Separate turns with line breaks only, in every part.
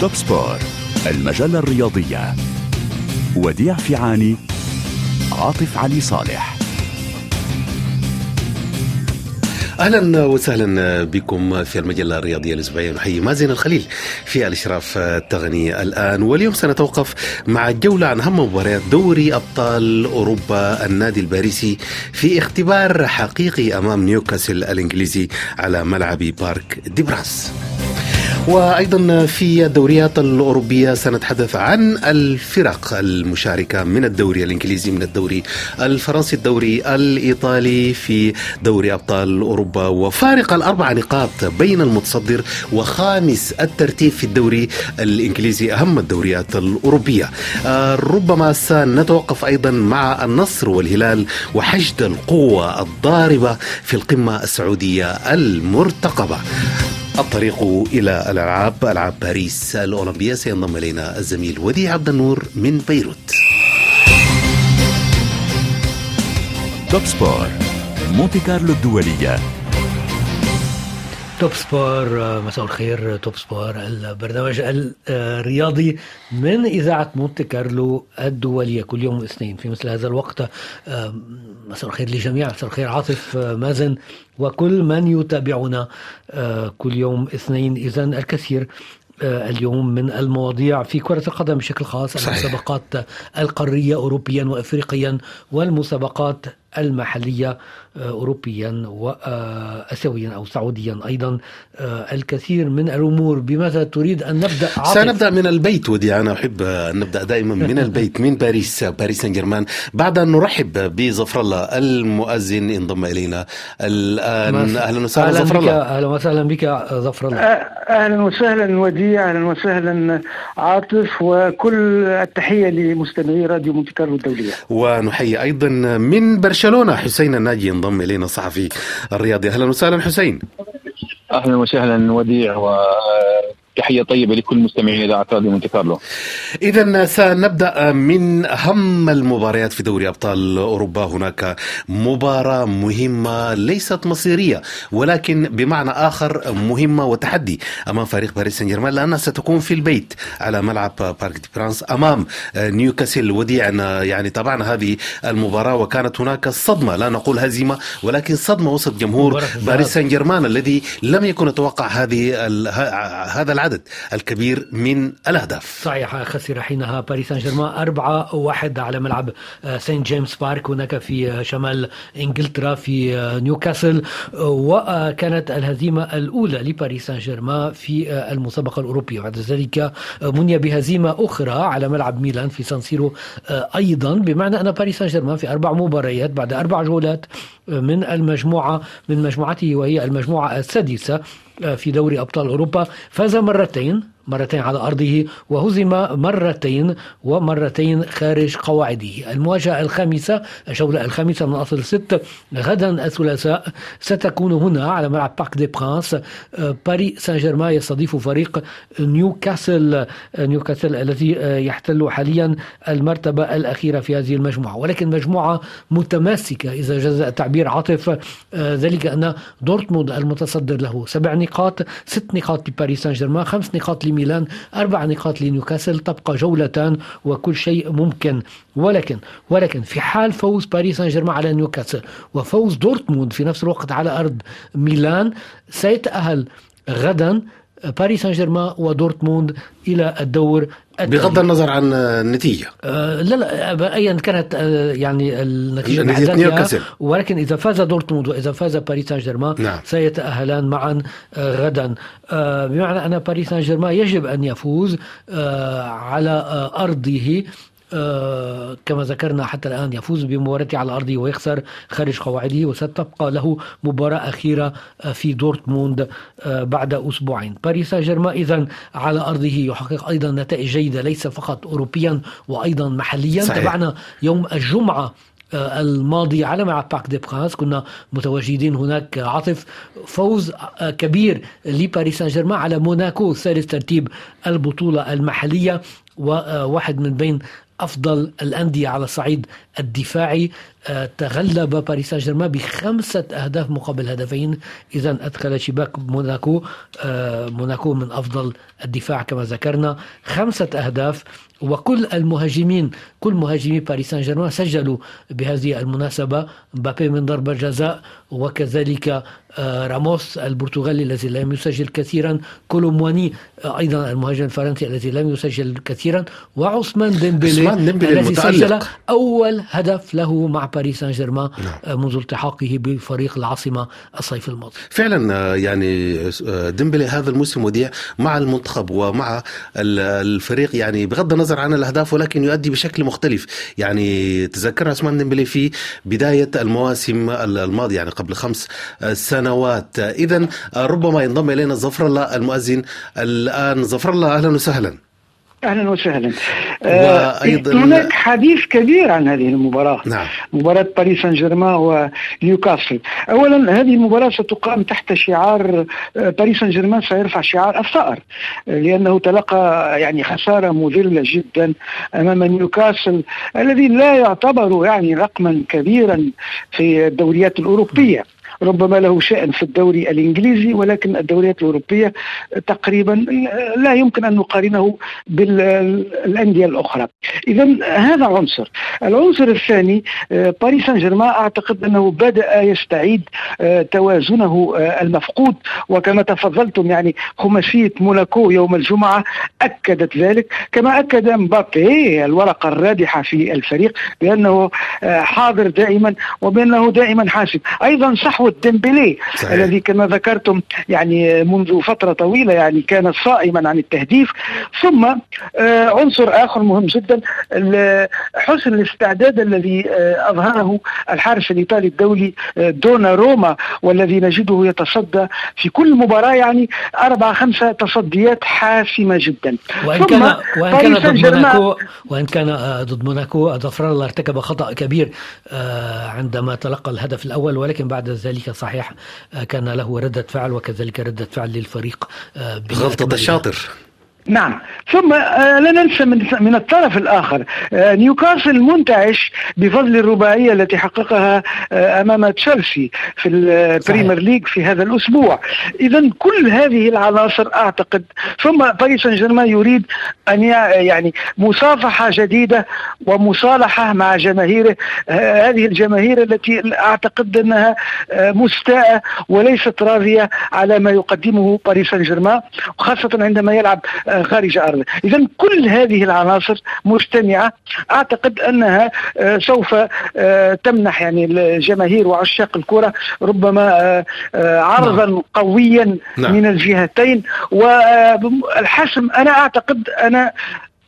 توب سبور المجلة الرياضية. وديع فيعاني عاطف علي صالح.
أهلا وسهلا بكم في المجلة الرياضية الأسبوعية نحيي مازن الخليل في الإشراف التقني الآن. واليوم سنتوقف مع جولة عن أهم مباريات دوري أبطال أوروبا النادي الباريسي في اختبار حقيقي أمام نيوكاسل الإنجليزي على ملعب بارك دي براس. وأيضا في الدوريات الأوروبية سنتحدث عن الفرق المشاركة من الدوري الإنجليزي من الدوري الفرنسي الدوري الإيطالي في دوري أبطال أوروبا. وفارق الأربع نقاط بين المتصدر وخامس الترتيب في الدوري الإنجليزي أهم الدوريات الأوروبية. ربما سنتوقف أيضا مع النصر والهلال وحشد القوة الضاربة في القمة السعودية المرتقبة. الطريق إلى الألعاب ألعاب باريس الأولمبية. سينضم إلينا الزميل وديع عبد النور من بيروت.
توب سبور مونتي كارلو الدولية
Top Sport مساء الخير Top Sport البرنامج الرياضي من إذاعة مونتي كارلو الدولية كل يوم اثنين في مثل هذا الوقت مساء الخير للجميع مساء الخير عاطف مازن وكل من يتابعنا كل يوم اثنين إذا الكثير اليوم من المواضيع في كرة القدم بشكل خاص صحيح. المسابقات القارية أوروبيا وأفريقيا والمسابقات المحلية أوروبيا وأسيويا أو سعوديا أيضا. الكثير من الأمور بماذا تريد أن نبدأ؟
عاطف؟ سنبدأ من البيت ودي أنا أحب أن نبدأ دائما من البيت من باريس باريس سان جيرمان بعد أن نرحب بظفر الله المؤذن انضم إلينا. الآن أهلا وسهلا ظفر الله.
أهلا وسهلا بك ظفر الله.
أهلا وسهلا وديع أهلا وسهلا عاطف وكل التحية لمستمعي راديو مونتي كارلو الدولية.
ونحيي أيضا من برشلونة حسين الناجي انضم إلينا الصحفي الرياضي. أهلا وسهلا حسين.
أهلا وسهلا وديع و تحية طيبة لكل مستمعين إذاعة راديو مونتي كارلو.
إذا سنبدأ من أهم المباريات في دوري أبطال أوروبا. هناك مباراة مهمة ليست مصيرية ولكن بمعنى آخر مهمة وتحدي أمام فريق باريس سان جيرمان لأنها ستكون في البيت على ملعب بارك دي برانس أمام نيوكاسل وديعنا يعني تابعنا هذه المباراة وكانت هناك صدمة لا نقول هزيمة ولكن صدمة وسط جمهور باريس سان جيرمان الذي لم يكن يتوقع هذه هذا العدد العدد الكبير من الأهداف.
صحيح خسر حينها باريس سان جيرمان أربعة واحد على ملعب سين جيمس بارك هناك في شمال إنجلترا في نيوكاسل وكانت الهزيمة الأولى لباريس سان جيرمان في المسابقة الأوروبية. بعد ذلك مني بهزيمة أخرى على ملعب ميلان في سان سيرو أيضا. بمعنى أن باريس سان جيرمان في أربع مباريات بعد أربع جولات من المجموعة من مجموعته وهي المجموعة السادسة في دوري أبطال أوروبا. فاز مرتين. مرتين على أرضه وهزم مرتين ومرتين خارج قواعده. المواجهة الخامسة الجولة الخامسة من أصل ست غدا الثلاثاء ستكون هنا على ملعب بارك دي برانس باري سان جيرمان يستضيف فريق نيوكاسل. نيوكاسل الذي يحتل حاليا المرتبة الأخيرة في هذه المجموعة. ولكن مجموعة متماسكة إذا جاز التعبير عاطف. ذلك أن دورتموند المتصدر له سبع نقاط ست نقاط لباريس سان جيرمان خمس نقاط ميلان أربع نقاط لنيوكاسل تبقى جولتان وكل شيء ممكن. ولكن ولكن في حال فوز باريس سان جيرمان على نيوكاسل وفوز دورتموند في نفس الوقت على أرض ميلان سيتأهل غدا باريس سان جيرمان ودورتموند إلى الدور
بغض النظر عن النتيجة.
آه لا لا ايا كانت آه يعني النتيجة نيوكاسل. ولكن إذا فاز دورتموند وإذا فاز باريس سان جيرمان نعم. سيتأهلان معا آه غدا. آه بمعنى أن باريس سان جيرمان يجب أن يفوز آه على آه أرضه آه كما ذكرنا حتى الآن يفوز بمباراته على أرضه ويخسر خارج قواعده وستبقى له مباراة أخيرة آه في دورتموند آه بعد أسبوعين. باريس سان جيرمان إذا على أرضه يحقق أيضا نتائج جيدة ليس فقط أوروبيا وأيضا محليا. صحيح. تابعنا يوم الجمعة الماضي على ملعب بارك دي برانس. كنا متواجدين هناك عاطف فوز كبير لباريس سان جيرمان على موناكو ثالث ترتيب البطولة المحلية وواحد من بين أفضل الأندية على الصعيد الدفاعي. تغلب باريس سان جيرمان بخمسة أهداف مقابل هدفين. اذا أدخل شباك موناكو آه، موناكو من أفضل الدفاع كما ذكرنا. خمسة أهداف وكل المهاجمين كل مهاجمي باريس سان جيرمان سجلوا بهذه المناسبة. مبابي من ضربة جزاء وكذلك آه، راموس البرتغالي الذي لم يسجل كثيرا. كولومواني آه، أيضا المهاجم الفرنسي الذي لم يسجل كثيرا. وعثمان ديمبلي الذي سجل أول هدف له مع باريس سان جيرمان نعم. آه، منذ التحاقه بفريق العاصمة الصيف الماضي.
فعلا يعني ديمبلي هذا الموسم وديع مع المنتخب ومع الفريق يعني بغض النظر عن الأهداف ولكن يؤدي بشكل مختلف. يعني تذكر عثمان ديمبلي في بداية المواسم الماضية يعني قبل خمس سنوات. اذا ربما ينضم إلينا ظفر الله المؤذن الآن. ظفر الله أهلا وسهلا.
أهلا وسهلا. وأيضا هناك حديث كبير عن هذه المباراة.
نعم.
مباراة باريس سان جيرمان ونيوكاسل. اولا هذه المباراة ستقام تحت شعار آه، باريس سان جيرمان سيرفع شعار الثأر لأنه تلقى يعني خسارة مذلة جدا أمام نيوكاسل الذي لا يعتبر يعني رقما كبيرا في الدوريات الأوروبية. ربما له شأن في الدوري الإنجليزي ولكن الدوريات الأوروبية تقريبا لا يمكن أن نقارنه بالأندية الأخرى. إذا هذا عنصر. العنصر الثاني باريس سان جيرمان أعتقد أنه بدأ يستعيد توازنه المفقود. وكما تفضلتم يعني خماسية موناكو يوم الجمعة أكدت ذلك. كما أكد مبابي الورقة الرابحة في الفريق بأنه حاضر دائما وبأنه دائما حاسم. أيضا صحوة ديمبلي الذي كما ذكرتم يعني منذ فترة طويلة يعني كان صائما عن التهديف. ثم آه، عنصر آخر مهم جدا حسن الاستعداد الذي آه، أظهره الحارس الإيطالي الدولي آه، دونا روما والذي نجده يتصدى في كل مباراة يعني أربع خمسة تصديات حاسمة جدا.
وإن كان وإن كان ضد موناكو وإن كان ضد موناكو ظفر الله ارتكب خطأ كبير عندما تلقى الهدف الأول ولكن بعد ذلك ذلك صحيح آه، كان له ردة فعل وكذلك ردة فعل للفريق
آه، غلطة الشاطر.
نعم. ثم آه، لا ننسى من من الطرف الآخر آه، نيوكاسل منتعش بفضل الرباعية التي حققها آه، أمام تشيلسي في البريمير ليج في هذا الأسبوع. اذا كل هذه العناصر أعتقد ثم باريس سان جيرمان يريد أن يعني مصافحة جديدة ومصالحة مع جماهيره هذه الجماهير التي أعتقد أنها مستاءة وليست راضية على ما يقدمه باريس سان جيرمان وخاصه عندما يلعب خارج أرضه إذا كل هذه العناصر مجتمعة أعتقد أنها آه، سوف آه، تمنح يعني الجماهير وعشاق الكرة ربما آه، عرضا نعم. قويا نعم. من الجهتين والحسم أنا أعتقد أنا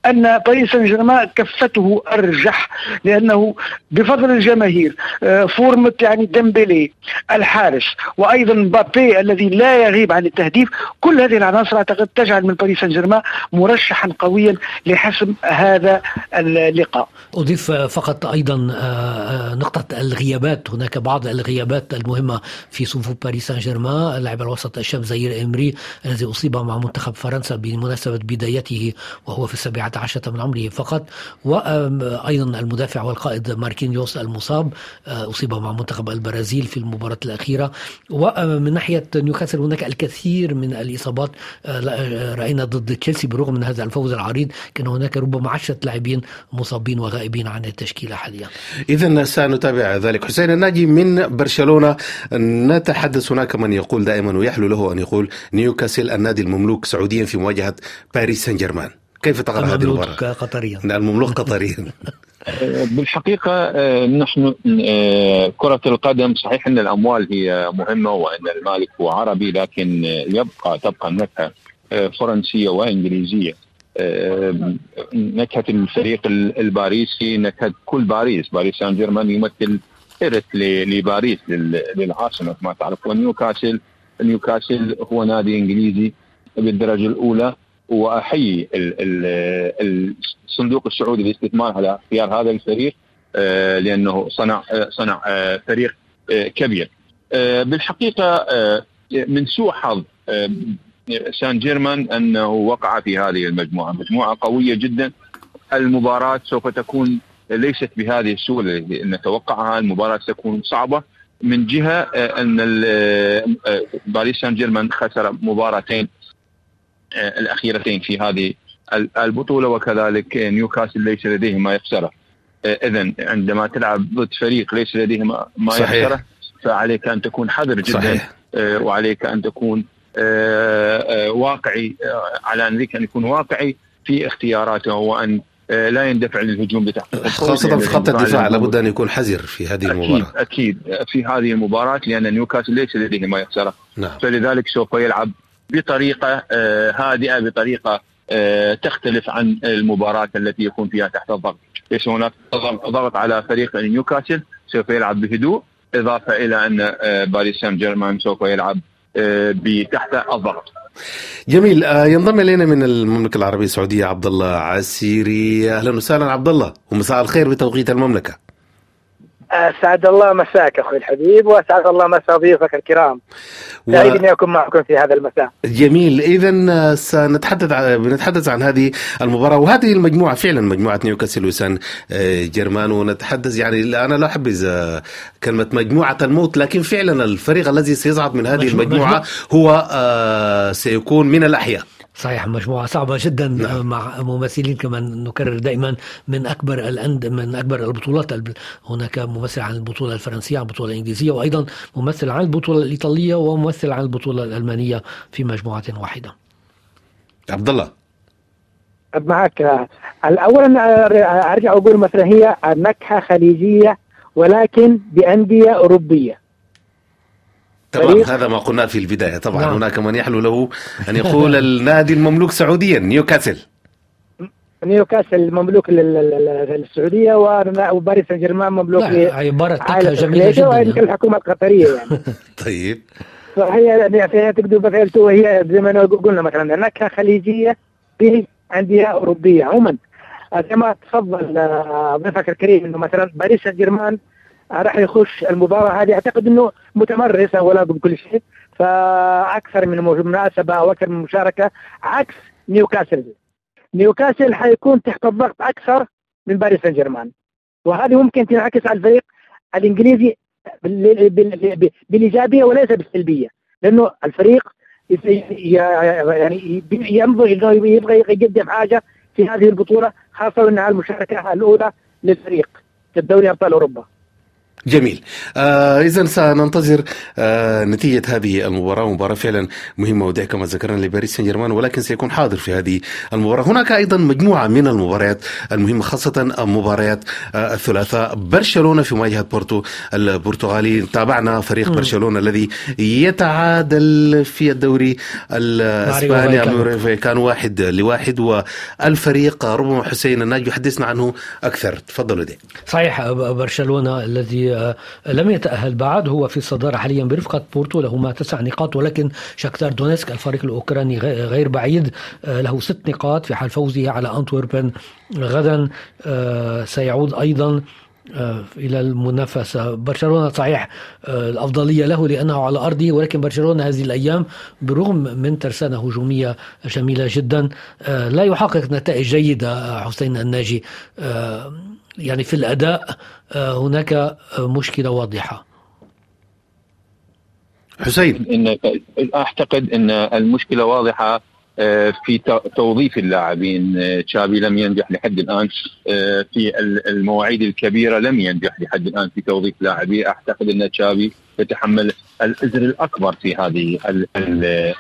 أن باريس سان جيرمان كفته أرجح لأنه بفضل الجماهير آه، فورمة يعني ديمبلي الحالية وأيضا مبابي الذي لا يغيب عن التهديف. كل هذه العناصر أعتقد تجعل من باريس سان جيرمان مرشحا قويا لحسم هذا اللقاء.
أضيف فقط أيضا آه، آه، نقطة الغيابات. هناك بعض الغيابات المهمة في صفوف باريس سان جيرمان لاعب الوسط الشاب زير إمري الذي أصيب مع منتخب فرنسا بمناسبة بدايته وهو في السابعة عشرة من عمره فقط وأيضا المدافع والقائد ماركينيوس المصاب آه، أصيب مع منتخب البرازيل في المباراة الأخيرة. ومن ناحية نيوكاسل هناك الكثير من الإصابات آه، رأينا ضد تشيلسي بالرغم من هذا الفوز العريض كان هناك ربما عشرة لاعبين مصابين وغائبين عن التشكيلة حاليا.
إذا سنتابع ذلك. حسين الناجي من برشلونة. نتحدث هناك من يقول دائما ويحلو له أن يقول نيوكاسل النادي المملوك سعوديا في مواجهة باريس سان جيرمان. كيف ترى هذه المباراة؟
قطريا.
نعم المملوك قطريا.
بالحقيقة آه، نحن آه، كرة القدم صحيح أن الأموال هي مهمة وأن المالك هو عربي لكن يبقى تبقى النكهة آه، فرنسية وإنجليزية. نكهة الفريق الباريسي نكهة كل باريس. باريس سان جيرمان يمثل إرث لباريس للعاصمة كما تعرف. ونيوكاسل نيوكاسل هو نادي إنجليزي بالدرجة الأولى. وأحيي الصندوق السعودي للاستثمار على اختيار هذا الفريق آه، لأنه صنع آه، صنع آه، فريق كبير. بالحقيقة من سوء حظ سان جيرمان أنه وقع في هذه المجموعة، مجموعة قوية جدا. المباراة سوف تكون ليست بهذه السهولة التي نتوقعها. المباراة ستكون صعبة من جهة أن باريس سان جيرمان خسر مباراتين الأخيرتين في هذه البطولة وكذلك نيوكاسل ليس لديه ما يخسره. اذا عندما تلعب ضد فريق ليس لديه ما يخسره فعليك أن تكون حذر جدا. صحيح. وعليك أن تكون واقعي على أن يكون واقعي في اختياراته وأن آه، لا يندفع للهجوم بتحقيق
خاصة في خط الدفاع لابد أن يكون حذر في هذه المباراة.
أكيد أكيد في هذه المباراة لأن نيوكاسل ليس لديه ما يخسره. نعم. فلذلك سوف يلعب بطريقة آه، هادئة بطريقة آه، تختلف عن المباراة التي يكون فيها تحت الضغط. ليس هناك ضغط على فريق نيوكاسل سوف يلعب بهدوء إضافة إلى أن باريس سان جيرمان سوف يلعب تحت الضغط.
جميل. آه، ينضم إلينا من المملكة العربية السعودية عبد الله عسيري. أهلا وسهلا عبد الله ومساء الخير بتوقيت المملكة.
أسعد الله مساك أخوي الحبيب وأسعد الله مساء ضيوفك الكرام. و... سعيد اني اكون معكم في هذا المساء.
جميل. اذا سنتحدث بنتحدث عن هذه المباراة وهذه المجموعة فعلا مجموعة نيوكاسل وسان آه، جيرمان ونتحدث يعني أنا لا احبذ آه، كلمة مجموعة الموت لكن فعلا الفريق الذي سيصعد من هذه المجموعة هو آه، سيكون من الأحياء.
صحيح مجموعة صعبة جدا نعم. مع ممثلين كما نكرر دائما من أكبر الأند من أكبر البطولات. هناك ممثل عن البطولة الفرنسية عن البطولة الإنجليزية وأيضا ممثل عن البطولة الإيطالية وممثل عن البطولة الألمانية في مجموعة واحدة.
عبد الله.
معك. اولا أرجع أقول مثلا هي نكهة خليجية ولكن بأندية أوروبية.
تمام هذا ما قلنا في البداية. طبعا نعم. هناك من يحلو له أن يقول النادي المملوك سعوديا نيوكاسل.
نيوكاسل مملوك للسعودية وباريس سان جيرمان مملوك
عباره تكه جميلة جدا.
الحكومة القطرية يعني.
طيب.
فهي يعني تقدر مثلا هي زي ما قلنا مثلا نكهه خليجية في أندية أوروبية عموما. زي ما تفضل آه، ضيفك الكريم إنه مثلا باريس سان جيرمان راح يخش المباراة هذه. أعتقد إنه متمرس اولا بكل شيء فأكثر من مناسبة أو أكثر من مشاركة عكس نيوكاسل. نيوكاسل حيكون تحت الضغط أكثر من باريس سان جيرمان وهذه ممكن تنعكس على الفريق الإنجليزي بالإيجابية وليس بالسلبية. لأنه الفريق يعني ينظر إنه يبغى يقدم حاجة في هذه البطولة خاصة إنها المشاركة الأولى للفريق في الدوري أبطال أوروبا.
جميل. آه اذا سننتظر آه نتيجة هذه المباراة. مباراة فعلا مهمة ودع كما ذكرنا لباريس سان جيرمان ولكن سيكون حاضر في هذه المباراة. هناك أيضا مجموعة من المباريات المهمة خاصة مباريات آه الثلاثاء برشلونة في مواجهة بورتو البرتغالي. تابعنا فريق م. برشلونة الذي يتعادل في الدوري الإسباني. كان واحد لواحد والفريق ربما حسين الناج يحدثنا عنه أكثر. تفضلوا دي
صحيح برشلونة الذي لم يتأهل بعد هو في الصدارة حاليا برفقة بورتو له ما تسع نقاط ولكن شاكتار دونيسك الفريق الأوكراني غير بعيد آه، له ست نقاط في حال فوزه على أنتوربن غدا. آه، سيعود أيضا آه، إلى المنافسة. برشلونة صحيح الأفضلية له لأنه على أرضه ولكن برشلونة هذه الأيام برغم من ترسانة هجومية جميله جدا لا يحقق نتائج جيدة حسين الناجي. يعني في الأداء آه، هناك آه، مشكلة واضحة.
حسين.
إن أعتقد إن المشكلة واضحة آه، في توظيف اللاعبين. تشابي لم ينجح لحد الآن في المواعيد الكبيرة لم ينجح لحد الآن في توظيف لاعبيه أعتقد إن تشابي يتحمل الإزر الأكبر في هذه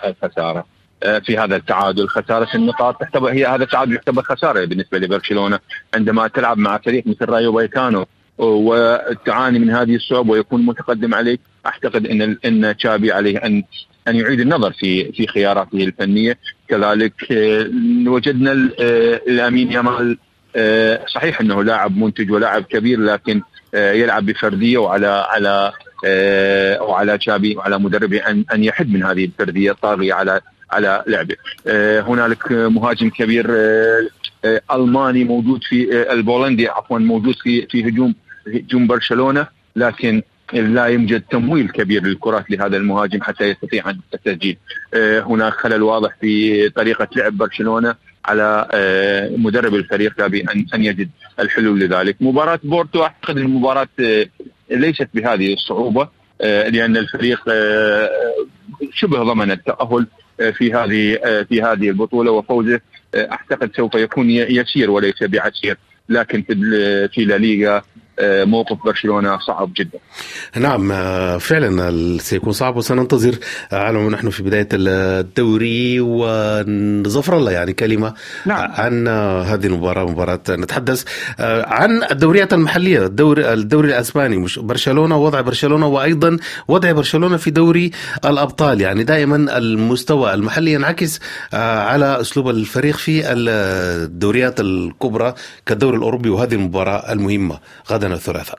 الخسارة. في هذا التعادل خسارة النقاط تعتبر هي هذا التعادل يعتبر خسارة بالنسبة لبرشلونة. عندما تلعب مع فريق مثل رايو بايكانو وتعاني من هذه الصعوبة ويكون متقدم عليك. أعتقد إن إن تشابي عليه ان أن يعيد النظر في في خياراته الفنية. كذلك آه، وجدنا آه، الأمين يامال آه، صحيح إنه لاعب منتج ولاعب كبير لكن يلعب بفردية وعلى على وعلى تشابي وعلى مدربه ان أن يحد من هذه الفردية الطاغيه على على لعبه. هنالك مهاجم كبير ألماني موجود في البولندي عفوا موجود في في هجوم هجوم برشلونة لكن لا يوجد تمويل كبير للكرات لهذا المهاجم حتى يستطيع التسجيل. هناك خلل واضح في طريقة لعب برشلونة على مدرب الفريق ان أن يجد الحلول لذلك. مباراة بورتو أعتقد المباراة ليست بهذه الصعوبة لأن الفريق شبه ضمن التأهل في هذه في هذه البطولة وفوزه أعتقد سوف يكون يسير وليس بعسير. لكن في في لا ليغا آه، موقف برشلونة صعب جدا.
نعم آه، فعلا سيكون صعب وسننتظر على نحن في بداية الدوري وظفر الله يعني كلمة نعم. عن هذه المباراة مباراة نتحدث آه، عن الدوريات المحلية الدوري الدوري الأسباني مش برشلونة وضع برشلونة وأيضا وضع برشلونة في دوري الأبطال يعني دائما المستوى المحلي ينعكس على أسلوب الفريق في الدوريات الكبرى كالدوري الأوروبي وهذه المباراة المهمة غدا الثلاثاء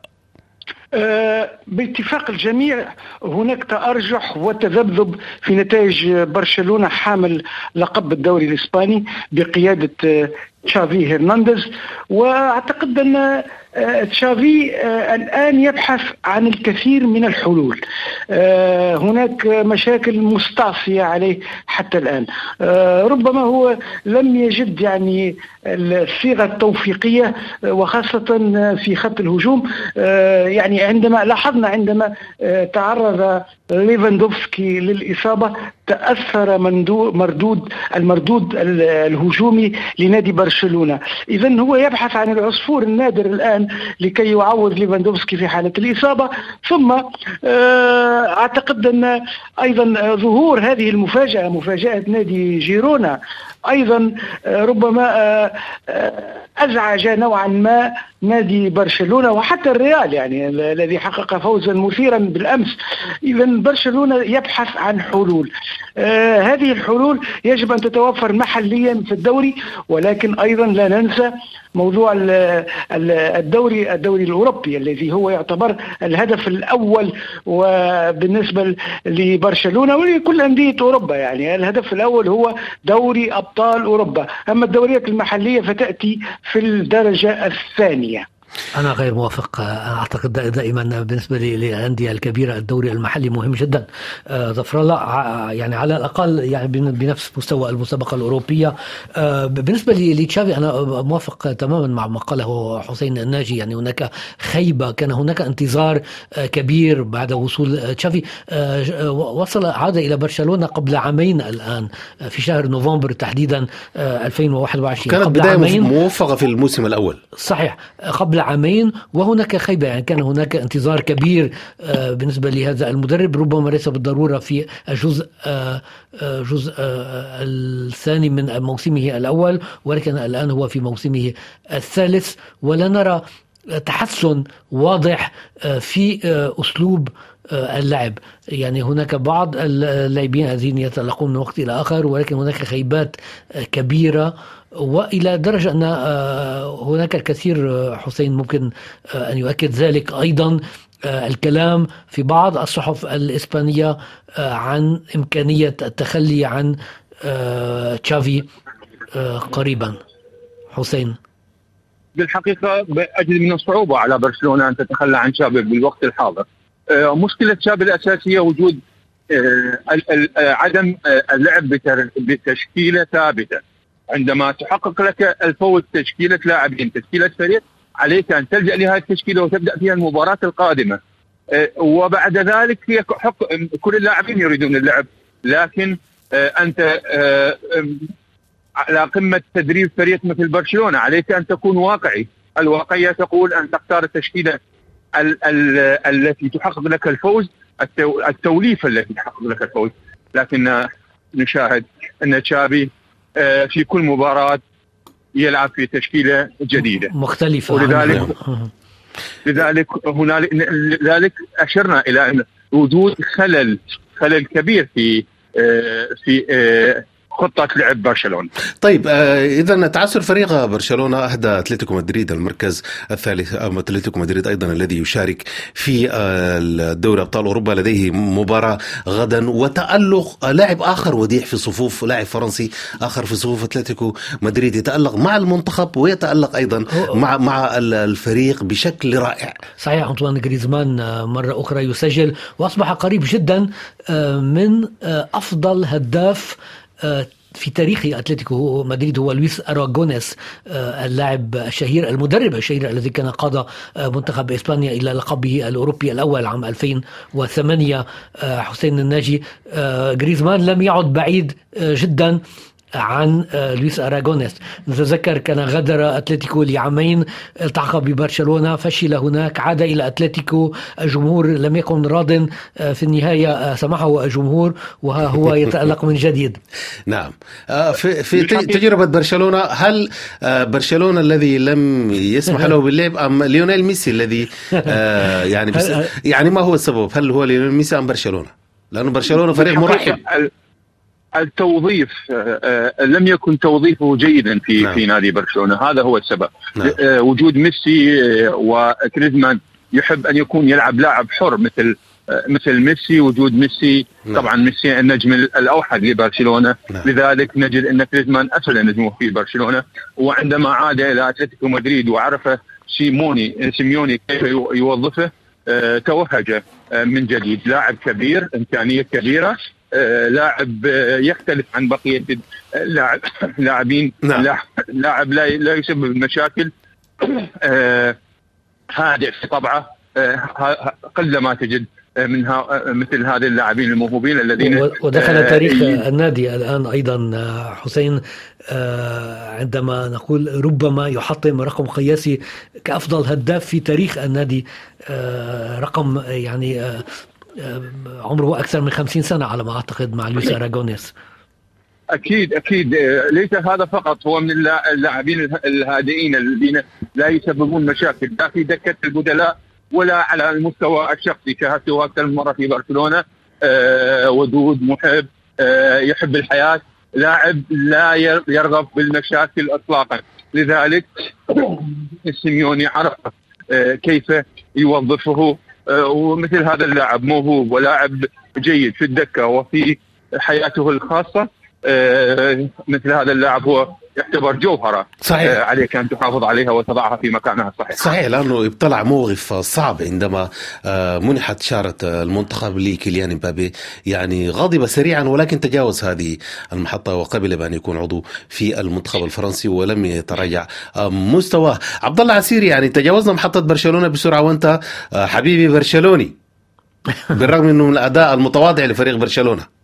آه، باتفاق الجميع هناك تأرجح وتذبذب في نتائج برشلونة حامل لقب الدوري الإسباني بقيادة آه، تشافي هرنانديز وأعتقد أن آه، تشافي آه، الآن يبحث عن الكثير من الحلول. آه، هناك مشاكل مستعصية عليه حتى الآن. ربما هو لم يجد يعني الصيغة التوفيقية وخاصة في خط الهجوم. يعني عندما لاحظنا عندما تعرض ليفاندوفسكي للإصابة تأثر مردود المردود الهجومي لنادي برشلونة. اذا هو يبحث عن العصفور النادر الآن لكي يعوض ليفاندوفسكي في حالة الإصابة. ثم آه، أعتقد أن أيضا ظهور هذه المفاجأة مفاجأة نادي جيرونا أيضا آه، ربما آه، أزعج نوعا ما نادي برشلونة وحتى الريال يعني الذي حقق فوزا مثيرا بالأمس. اذا برشلونة يبحث عن حلول. آه هذه الحلول يجب أن تتوفر محليا في الدوري ولكن أيضا لا ننسى موضوع الدوري الدوري الأوروبي الذي هو يعتبر الهدف الأول وبالنسبة لبرشلونة ولكل أندية أوروبا يعني. الهدف الأول هو دوري أبطال أوروبا. أما الدوريات المحلية فتأتي في الدرجة الثانية.
أنا غير موافق. أعتقد دائما بالنسبة للأندية الكبيرة الدوري المحلي مهم جدا. آه، ظفر الله يعني على الأقل يعني بنفس مستوى المسابقة الأوروبية. آه، بالنسبة لتشافي أنا موافق تماما مع ما قاله حسين الناجي. يعني هناك خيبة كان هناك انتظار آه، كبير بعد وصول تشافي. وصل عاد إلى برشلونة قبل عامين الآن في شهر نوفمبر تحديدا 2021
كانت بداية عامين موفقة في الموسم الأول.
صحيح. قبل عامين وهناك خيبة يعني كان هناك انتظار كبير آه، بالنسبة لهذا المدرب ربما ليس بالضرورة في الجزء آه، آه، جزء الثاني من موسمه الأول ولكن الآن هو في موسمه الثالث. ولا نرى تحسن واضح في أسلوب اللعب. يعني هناك بعض اللاعبين الذين يتلقون من وقت إلى آخر ولكن هناك خيبات كبيرة وإلى درجة أن آه، هناك الكثير آه، حسين ممكن آه، أن يؤكد ذلك أيضا الكلام في بعض الصحف الإسبانية عن إمكانية التخلي عن تشافي قريبا. حسين.
بالحقيقة اجد من الصعوبة على برشلونة أن تتخلى عن تشافي بالوقت الحاضر. مشكلة تشافي الأساسية وجود عدم اللعب بتشكيلة ثابتة. عندما تحقق لك الفوز تشكيلة لاعبين تشكيلة فريق عليك أن تلجأ لهذه التشكيلة وتبدأ فيها المباراة القادمة. أه، وبعد ذلك هي حق كل اللاعبين يريدون اللعب لكن أه، أنت أه، على قمة تدريب فريق مثل برشلونة عليك أن تكون واقعي. الواقعية تقول أن تختار التشكيلة ال ال التي تحقق لك الفوز التوليفة التي تحقق لك الفوز. لكن نشاهد أن تشابي في كل مباراة يلعب في تشكيلة جديدة.
مختلفة.
ولذلك لذلك هنالك لذلك أشرنا إلى أن وجود خلل خلل كبير في آه، في آه، خطة لعب برشلونة.
طيب آه إذا تعثر فريق برشلونة أهدى أتلتيكو مدريد المركز الثالث أتلتيكو مدريد أيضا الذي يشارك في آه دوري أبطال أوروبا لديه مباراة غدا وتألق لاعب آخر وديع في صفوف لاعب فرنسي آخر في صفوف أتلتيكو مدريد يتألق مع المنتخب ويتألق أيضا مع مع الفريق بشكل رائع.
صحيح أنطوان جريزمان آه، مرة أخرى يسجل وأصبح قريب جدا آه، من آه، أفضل هداف في تاريخ أتلتيكو مدريد هو لويس أراغونيس اللاعب الشهير المدرب الشهير الذي كان قاد منتخب إسبانيا إلى لقبه الأوروبي الأول عام 2008 حسين الناجي. غريزمان لم يعد بعيد جدا. عن آه، لويس أراغونيس. نتذكر كان غادر أتلتيكو لعامين التحق ببرشلونة فشل هناك عاد إلى أتلتيكو. الجمهور لم يكن راض آه، في النهاية آه، سمحه الجمهور وها هو يتألق من جديد.
نعم. في في تجربة برشلونة هل برشلونة الذي لم يسمح له باللعب أم ليونيل ميسي الذي يعني بس يعني ما هو السبب؟ هل هو ليونيل ميسي أم برشلونة؟ لأنه برشلونة فريق مرعب.
التوظيف آه، آه، لم يكن توظيفه جيدا في نعم. في نادي برشلونة هذا هو السبب نعم. آه، وجود ميسي وغريزمان يحب أن يكون يلعب لاعب حر مثل مثل ميسي وجود ميسي نعم. طبعا ميسي النجم الأوحد لبرشلونة نعم. لذلك نجد أن غريزمان أفل نجمه في برشلونة وعندما عاد إلى أتلتيكو مدريد وعرف سيموني سيميوني كيف يوظفه توهج من جديد لاعب كبير إمكانية كبيرة لاعب آه، يختلف عن بقية اللاعب لاعبين. نعم. لاعب لا لا يسبب مشاكل. آه، هادئ في طبعه. قل ما تجد من مثل هذه اللاعبين الموهوبين الذين
ودخل تاريخ النادي الآن أيضا حسين. عندما نقول ربما يحطم رقم قياسي كأفضل هداف في تاريخ النادي رقم يعني عمره أكثر من 50 سنة على ما أعتقد مع لويس اراغونيس
أكيد أكيد. ليس هذا فقط. هو من اللاعبين الهادئين الذين لا يسببون مشاكل لا في دكة البدلاء ولا على المستوى الشخصي. شاهدته أكثر من مره في برشلونة أه ودود محب أه يحب الحياة. لاعب لا يرغب بالمشاكل اطلاقا. لذلك السيميوني عرف أه كيف يوظفه آه، ومثل هذا اللاعب موهوب ولاعب جيد في الدكة وفي حياته الخاصة. آه، مثل هذا اللاعب هو يعتبر جوهرة. صحيح. آه، عليك أن تحافظ عليها وتضعها في مكانها. الصحيح
صحيح لأنه ابتلع موقف صعب عندما منحت شارة المنتخب لكيليان مبابي. يعني غضب سريعا ولكن تجاوز هذه المحطة وقبل بأن يكون عضو في المنتخب الفرنسي ولم يتراجع مستواه. عبد الله عسيري يعني تجاوزنا محطة برشلونة بسرعة وأنت حبيبي برشلوني. بالرغم انه من الأداء المتواضع لفريق برشلونة.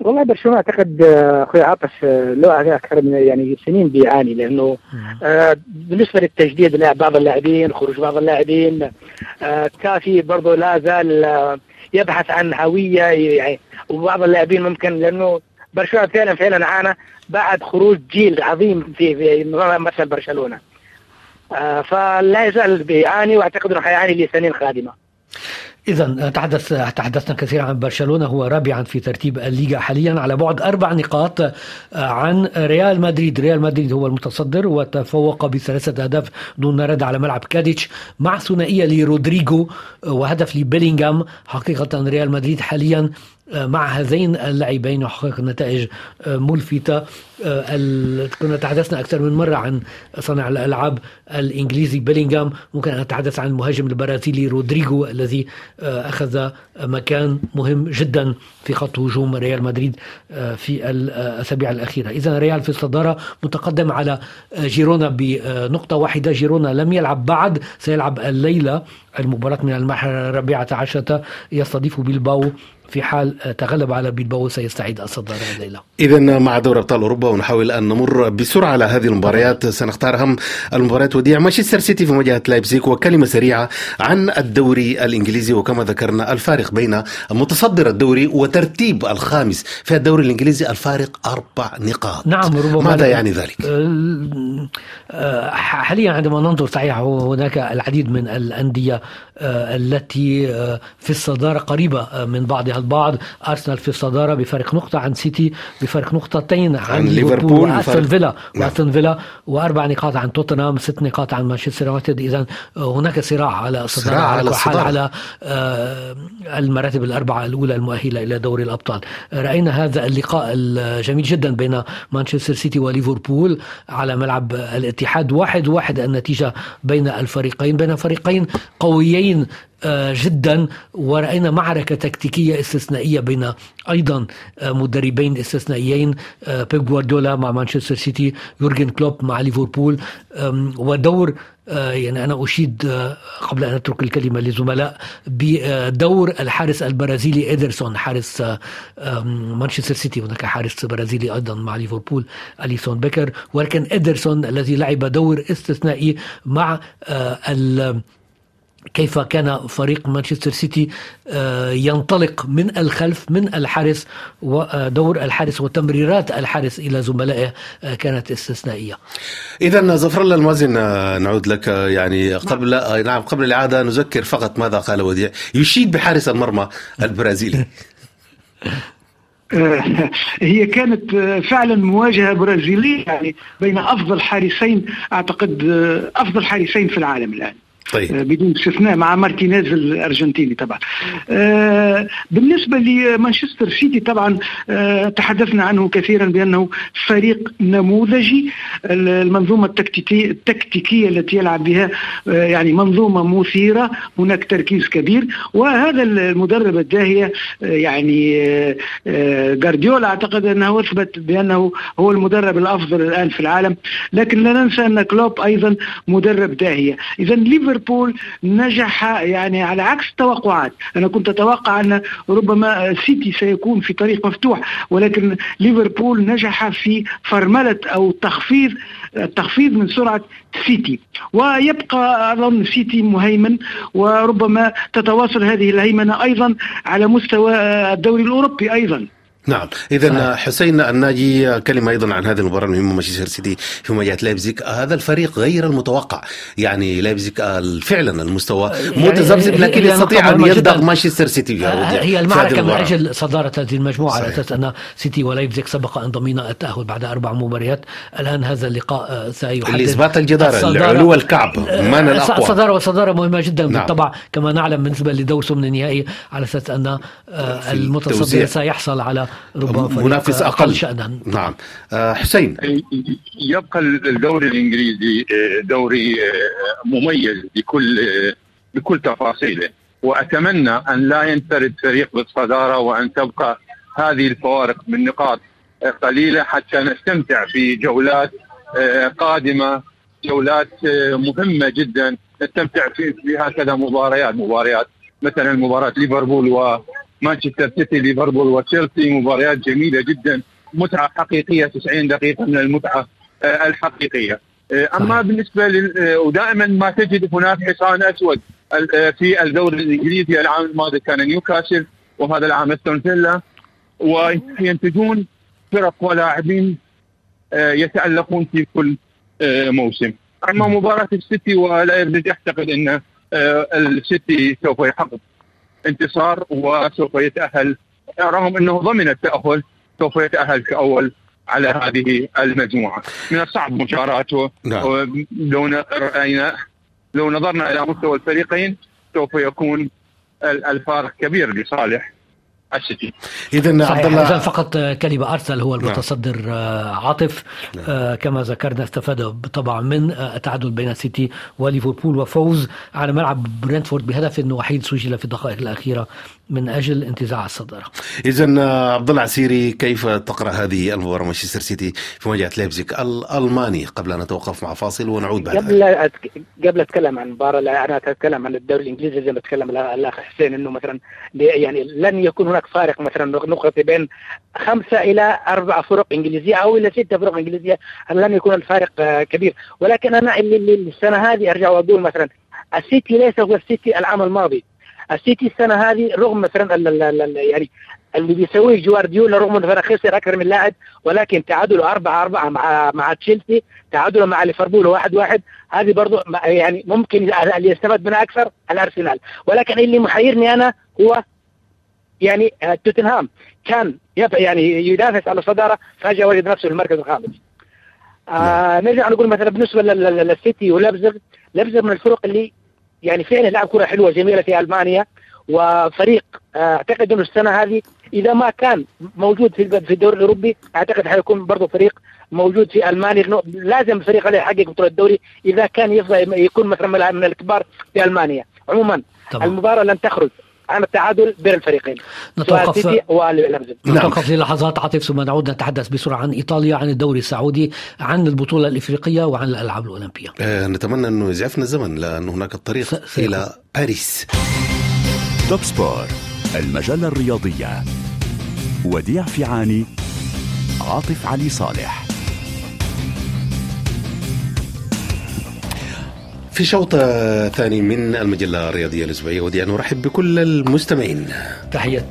والله برشلونة أعتقد آه، أخوي عاطف آه، له أكثر من يعني سنين بيعاني لأنه آه بالنسبة للتجديد لعب بعض اللاعبين خروج بعض اللاعبين آه كافي برضه لا زال آه يبحث عن هوية يعني وبعض اللاعبين ممكن لأنه برشلونة فعلا فعلا عانى بعد خروج جيل عظيم في في مثل برشلونة. فلا يزال بيعاني وأعتقد إنه حيعاني لسنين قادمة.
إذا تحدث تحدثنا كثيرا عن برشلونة هو رابعا في ترتيب الليغا حاليا على بعد أربع نقاط عن ريال مدريد. ريال مدريد هو المتصدر وتفوق بثلاثة أهداف دون رد على ملعب قادش مع ثنائية لرودريجو وهدف لبيلينغهام. حقيقة ريال مدريد حاليا مع هذين اللاعبين يحقق نتائج ملفتة كنا تحدثنا أكثر من مرة عن صانع الألعاب الإنجليزي بيلينغهام. ممكن أن نتحدث عن المهاجم البرازيلي رودريجو الذي أخذ مكان مهم جدا في خط هجوم ريال مدريد في الأسابيع الأخيرة. إذا ريال في الصدارة متقدم على جيرونا بنقطة واحدة. جيرونا لم يلعب بعد سيلعب الليلة. المباراة من المرحلة الرابعة عشرة يستضيف بيلباو. في حال تغلب على بيلباو سيستعيد الصدارة الليلة.
إذا مع دوري أبطال أوروبا ونحاول أن نمر بسرعة على هذه المباريات. سنختار أهم المباريات وديع مانشستر سيتي في مواجهة لايبزيك وكلمة سريعة عن الدوري الإنجليزي. وكما ذكرنا الفارق بين متصدر الدوري وترتيب الخامس. في الدوري الإنجليزي الفارق أربع نقاط.
نعم
ربما ماذا يعني ذلك؟
أه، أه، حاليا عندما ننظر صحيح هناك العديد من الأندية أه، التي في الصدارة قريبة من بعضها. البعض. أرسنال في الصدارة بفرق نقطة عن سيتي بفرق نقطتين عن,
عن
ليفربول وأستون فيلا.
نعم.
وأستون فيلا وأربع نقاط عن توتنهام ست نقاط عن مانشستر يونايتد. إذا هناك صراع على الصدارة
صراع على الصدارة.
على آه، المراتب الأربعة الأولى المؤهلة إلى دوري الأبطال. رأينا هذا اللقاء الجميل جدا بين مانشستر سيتي وليفربول على ملعب الاتحاد. واحد واحد النتيجة بين الفريقين بين فريقين قويين آه، جدا. ورأينا معركة تكتيكية استثنائية بين أيضا آه، مدربين استثنائيين آه، بيب جوارديولا مع مانشستر سيتي يورجن كلوب مع ليفربول. ودور آه، يعني أنا أشيد آه، قبل أن أترك الكلمة للزملاء بدور الحارس البرازيلي إيدرسون حارس آه، مانشستر سيتي. هناك حارس برازيلي أيضا مع ليفربول أليسون بيكر. ولكن إيدرسون الذي لعب دور استثنائي مع آه، كيف كان فريق مانشستر سيتي آه، ينطلق من الخلف من الحارس ودور الحارس وتمريرات الحارس إلى زملائه آه، كانت استثنائية.
اذا ظفر الله المازن آه، نعود لك آه، يعني قبل آه، نعم قبل الإعادة نذكر فقط ماذا قال وديع. يشيد بحارس المرمى البرازيلي.
آه، هي كانت آه، فعلا مواجهة برازيلية يعني بين أفضل حارسين أعتقد آه، أفضل حارسين في العالم الآن.
طيب.
آه، بدون استثناء مع مارتينيز الأرجنتيني طبعا. آه، بالنسبة لمانشستر سيتي طبعا آه، تحدثنا عنه كثيرا بأنه فريق نموذجي. المنظومة التكتيكية التي يلعب بها يعني منظومة مثيرة هناك تركيز كبير. وهذا المدرب الداهية يعني جارديولا أعتقد أنه أثبت بأنه هو المدرب الأفضل الآن في العالم. لكن لا ننسى أن كلوب أيضا مدرب داهية. اذا ليفربول نجح يعني على عكس التوقعات. أنا كنت أتوقع أن ربما سيتي سيكون في طريق مفتوح ولكن ليفربول نجح في فرملة أو تخفيض التخفيض من سرعة سيتي. ويبقى أظن سيتي مهيمن وربما تتواصل هذه الهيمنة أيضا على مستوى الدوري الأوروبي أيضا.
نعم اذا حسين الناجي كلمه أيضا عن هذه المباراة المهمة مانشستر سيتي في مواجهة لايبزيج هذا الفريق غير المتوقع يعني لايبزيج فعلا المستوى متذبذب
هي-
لكن يستطيع أن
جداً.
مانشستر سيتي وديع
هي المعركة من. أجل صدارة هذه المجموعة على. أساس أن سيتي ولايبزيج سبق أن ضمنا التأهل بعد أربع مباريات الآن هذا اللقاء آه، سيحدد
لإثبات الجدارة
الصدارة.
العلو الكعب من
آه،
الأقوى
صدارة وصدارة مهمة جدا
نعم.
بالطبع كما نعلم بالنسبة لدور ثمن النهائي على آه،
في
المتصدر. سيحصل على ربما
منافس أقل.
شأنا.
نعم. آه، حسين.
يبقى الدوري الإنجليزي آه، دوري آه، مميز بكل بكل تفاصيله. وأتمنى أن لا ينفرد فريق بالصدارة وأن تبقى هذه الفوارق من نقاط قليلة حتى نستمتع في جولات قادمة جولات مهمة جدا. نستمتع في في هكذا مباريات مباريات مثلا مباراة ليفربول ومانشستر سيتي ليفربول وتشيلسي مباريات جميلة جدا متعة حقيقية 90 دقيقة من المتعة آه، الحقيقية. آه، أما بالنسبة لل آه، ودائما ما تجد هناك حصان أسود في الدوري الإنجليزي العام الماضي كان نيوكاسل وهذا العام أستون فيلا وينتجون فرق ولاعبين يتألقون في كل موسم. أما مباراة السيتي ولايبزيج أعتقد إن السيتي سوف يحقق انتصار وسوف يتأهل. رغم أنه ضمن التأهل سوف يتأهل كأول على هذه المجموعة. من الصعب مشاراته
نعم.
لو راينا لو نظرنا إلى مستوى الفريقين سوف يكون ال- الفارق كبير لصالح. السيتي
اذا عبد الله
فقط آه، كلمة أرسنال هو
نعم.
المتصدر آه، عاطف. آه، كما ذكرنا استفاد طبعا من التعادل بين سيتي وليفربول وفوز على ملعب برنتفورد بهدف وحيد سجل في الدقائق الأخيرة من أجل انتزاع الصدارة.
اذا آه، عبد الله عسيري كيف تقرأ هذه المباراه مانشستر سيتي في مواجهة لايبزيج الألماني قبل أن نتوقف مع فاصل ونعود بعد
قبل أتك... قبل أتكلم عن المباراه لا، أنا أتكلم عن الدوري الإنجليزي زي ما تكلم الأخ حسين إنه مثلا يعني لن يكون هناك فارق مثلا نقطة بين خمسة إلى أربع فرق إنجليزية أو إلى ست فرق إنجليزية لن يكون الفارق آه، كبير. ولكن أنا اللي السنة هذه أرجع وأقول مثلا السيتي ليس هو السيتي العام الماضي. السيتي السنة هذه رغم مثلا يعني اللي بيسويه جوارديولا رغم انه خسر أكثر من لاعب ولكن تعادله 4 4 مع مع تشيلسي تعادله مع ليفربول 1 1 هذه برضو ما- يعني ممكن اللي يستفاد منها أكثر الأرسنال. ولكن اللي محيرني أنا هو يعني آه، توتنهام. كان يعني ينافس على الصداره فجأة وجد نفسه في المركز الخامس. آه نرجع نقول مثلا بالنسبة للسيتي ولابزغ لابزغ من الفرق اللي يعني فعلا لعب كرة حلوة جميلة في ألمانيا وفريق آه، أعتقد إنه السنة هذه إذا ما كان موجود في في الدوري الأوروبي أعتقد حيكون برضه فريق موجود في ألمانيا. لازم الفريق عليه يحقق بطولة الدوري إذا كان يكون مثلا من الكبار في ألمانيا. عموما طبعا. المباراة لن تخرج. عن التعادل بين الفريقين.
نتوقف نتوقف نعم. للحظات عاطف ثم نعود نتحدث بسرعة عن إيطاليا عن الدوري السعودي عن البطولة الإفريقية وعن الألعاب الأولمبية.
آه نتمنى أنه يزعفنا الزمن لأن هناك الطريق إلى باريس.
توب سبور المجلة الرياضية. وديع فيعاني عاطف علي صالح.
في شوط ثاني من المجلة الرياضية الأسبوعية ودي أن أرحب بكل المستمعين.
تحية.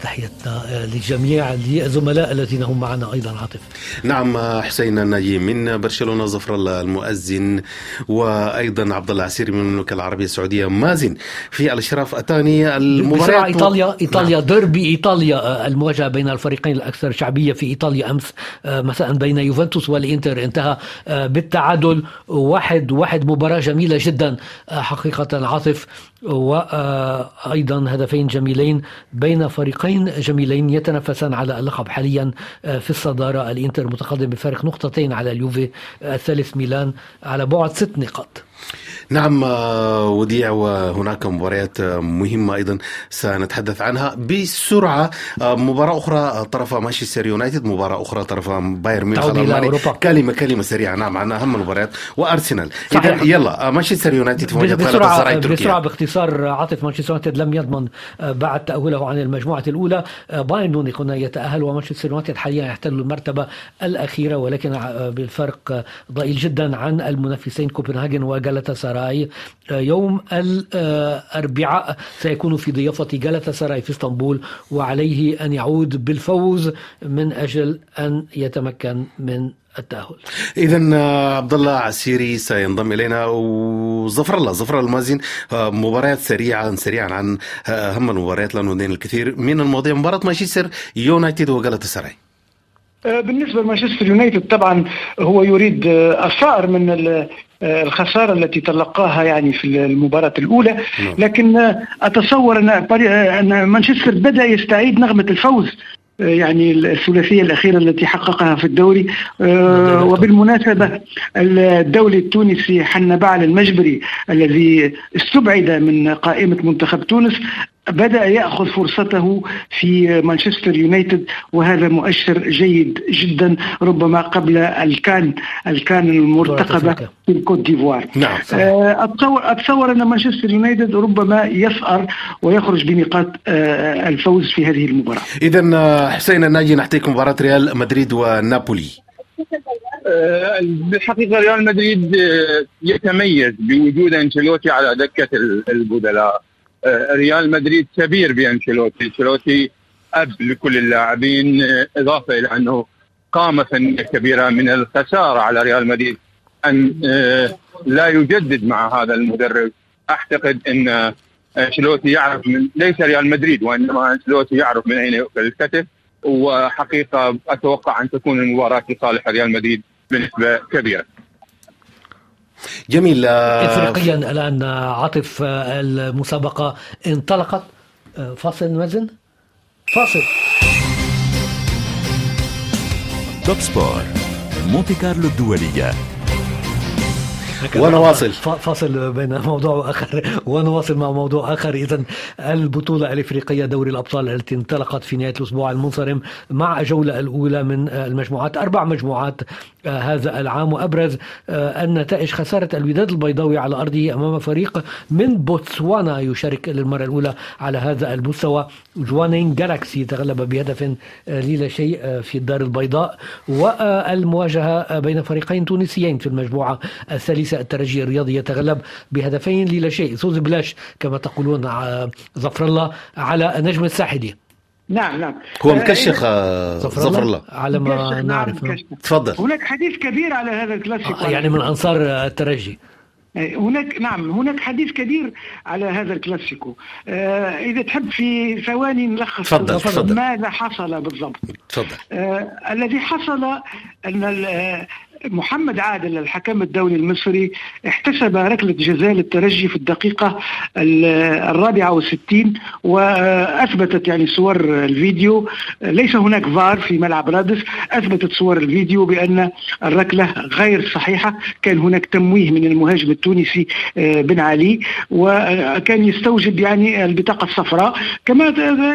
تحيتنا للجميع للزملاء الذين هم معنا أيضا عاطف.
نعم حسين الناجي من برشلونة ظفر الله المؤذن وأيضا عبد الله عسيري من المملكة العربية السعودية مازن في الأشراف اتاني
المباراة ايطاليا إيطاليا نعم. دربي إيطاليا المواجهة بين الفريقين الأكثر شعبية في إيطاليا أمس مساء بين يوفنتوس والإنتر. انتهى بالتعادل واحد واحد مباراة جميلة جدا حقيقة عاطف. وأيضا هدفين جميلين بين فريقين جميلين يتنافسان على اللقب حاليا آه، في الصدارة الإنتر متقدم بفارق نقطتين على اليوفي الثالث ميلان على بعد ست نقاط.
نعم آه، وديع وهناك مباريات آه، مهمة أيضا سنتحدث عنها بسرعة. آه، مباراة أخرى طرف مانشستر يونايتد مباراة أخرى طرف بايرن ميونخ كلمة كلمة سريعة. نعم عن أهم المباريات. وأرسنال. إذا يلا مانشستر يونايتد في
بسرعة بسرعة باختصار عاطف مانشستر يونايتد لم يضمن بعد تأهله عن المجموعة الأولى. بايرن ميونخ هنا يتأهل ومانشستر يونايتد حاليا يحتل المرتبة الأخيرة ولكن بالفرق ضئيل جدا عن المنافسين كوبنهاجن وجالتا ساراي سراي يوم الأربعاء سيكون في ضيافة جلطة سراي في إسطنبول وعليه أن يعود بالفوز من أجل أن يتمكن من التأهل.
إذا عبد الله عسيري سينضم إلينا. وظفر الله ظفر المازن مباريات سريعا سريعا عن أهم المباريات لأنه الكثير من المواضيع مباراة مانشستر يونايتد وجلطة سراي.
بالنسبة لمانشستر يونايتد طبعا هو يريد الصائر من آه، الخسارة التي تلقاها يعني في المباراة الأولى. نعم. لكن أتصور أن أن مانشستر بدأ يستعيد نغمة الفوز آه، يعني الثلاثية الأخيرة التي حققها في الدوري. آه، وبالمناسبة الدولي التونسي حنبعل المجبري الذي استبعد من قائمة منتخب تونس. بدأ يأخذ فرصته في مانشستر يونايتد وهذا مؤشر جيد جدا ربما قبل الكان الكان المرتقبة في الكوت ديفوار.
نعم
آه، أتصور, أتصور أن مانشستر يونايتد ربما يثأر ويخرج بنقاط آه، الفوز في هذه المباراة.
إذا آه، حسين الناجي نحتاج مباراة ريال مدريد ونابولي.
بالحقيقة ريال مدريد يتميز بوجود أنشيلوتي على دكة البدلاء. ريال مدريد كبير بأنشيلوتي. أنشيلوتي أب لكل اللاعبين آه، إضافة إلى أنه قامه فنية كبيرة من الخسارة على ريال مدريد أن آه، لا يجدد مع هذا المدرب. أعتقد إن أنشيلوتي يعرف من ليس ريال مدريد وإنما أنشيلوتي يعرف من أين يؤكل الكتف. وحقيقة أتوقع أن تكون المباراة في صالح ريال مدريد بنسبة كبيرة.
جميل.
افريقيا الآن عاطف المسابقة انطلقت. فاصل مازن فاصل.
توب سبور مونتي كارلو الدولية.
ونواصل
فاصل بين موضوع واخر ونواصل مع موضوع آخر. إذا البطولة الإفريقية دوري الأبطال التي انطلقت في نهاية الأسبوع المنصرم مع الجولة الأولى من المجموعات أربع مجموعات آه، هذا العام. وأبرز آه، النتائج خسارة الوداد البيضاوي على أرضه أمام فريق من بوتسوانا يشارك للمرة الأولى على هذا المستوى. جوانين جالاكسي تغلب بهدف آه، لا شيء في الدار البيضاء. والمواجهة بين فريقين تونسيين في المجموعة الثالثة. إذا الترجي الرياضي يتغلب بهدفين للا شيء. زوز بلاش كما تقولون آه، ظفر الله على النجم الساحلي.
نعم نعم.
هو مكشخ آه، ظفر الله؟
على ما نعم، نعرف.
تفضل.
هناك حديث كبير على هذا الكلاسيكو.
يعني من أنصار الترجي.
هناك نعم هناك حديث كبير على هذا الكلاسيكو. آه إذا تحب في ثواني نلخص
تفضل، تفضل.
ماذا حصل بالضبط؟
تفضل.
آه الذي حصل أن آه، محمد عادل الحكم الدولي المصري احتسب ركلة جزاء للترجي في الدقيقة ال- الرابعة والستين وأثبتت يعني صور الفيديو. ليس هناك فار في ملعب رادس. أثبتت صور الفيديو بأن الركلة غير صحيحة. كان هناك تمويه من المهاجم التونسي آه، بن علي وكان يستوجب يعني البطاقة الصفراء. كما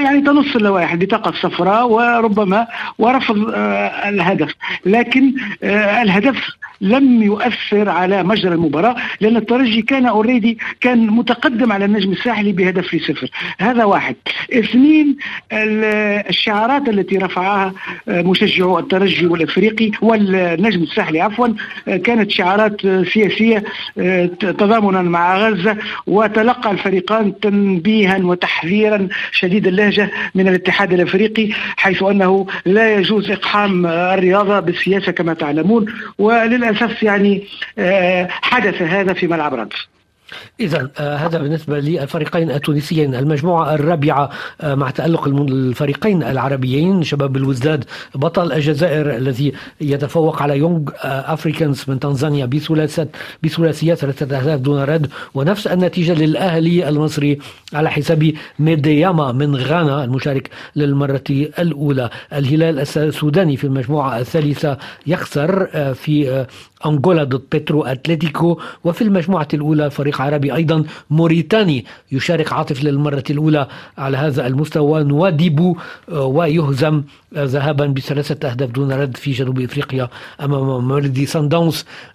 يعني تنص اللوائح البطاقة الصفراء وربما ورفض آه، الهدف. لكن آه، الهدف لم يؤثر على مجرى المباراة لأن الترجي كان اوريدي كان متقدم على النجم الساحلي بهدف لصفر. هذا واحد. اثنين ال- الشعارات التي رفعها آه، مشجعو الترجي والافريقي والنجم الساحلي عفوا آه، كانت شعارات آه، سياسية ت- تضامنا مع غزة وتلقى الفريقان تنبيها وتحذيرا شديد اللهجة من الاتحاد الإفريقي حيث أنه لا يجوز إقحام الرياضة بالسياسة كما تعلمون. وللأسف يعني آه، حدث هذا في ملعب رادس
إذا آه، هذا بالنسبة للفريقين التونسيين. المجموعة الرابعة آه، مع تألق الفريقين العربيين شباب الوزداد بطل الجزائر الذي يتفوق على يونغ أفريكانز من تنزانيا بثلاثة بثلاثيات ثلاثة أهداف دون رد. ونفس النتيجة للأهلي المصري على حساب ميدياما من غانا المشارك للمرة الأولى. الهلال السوداني في المجموعة الثالثة يخسر آه، في أنغولا ضد بيترو أتلتيكو. وفي المجموعة الأولى فريق عربي أيضا موريتاني. يشارك عاطف للمرة الأولى على هذا المستوى. نواديبو آه، ويهزم آه، ذهابا بثلاثة أهداف دون رد في جنوب إفريقيا أمام مولدي سان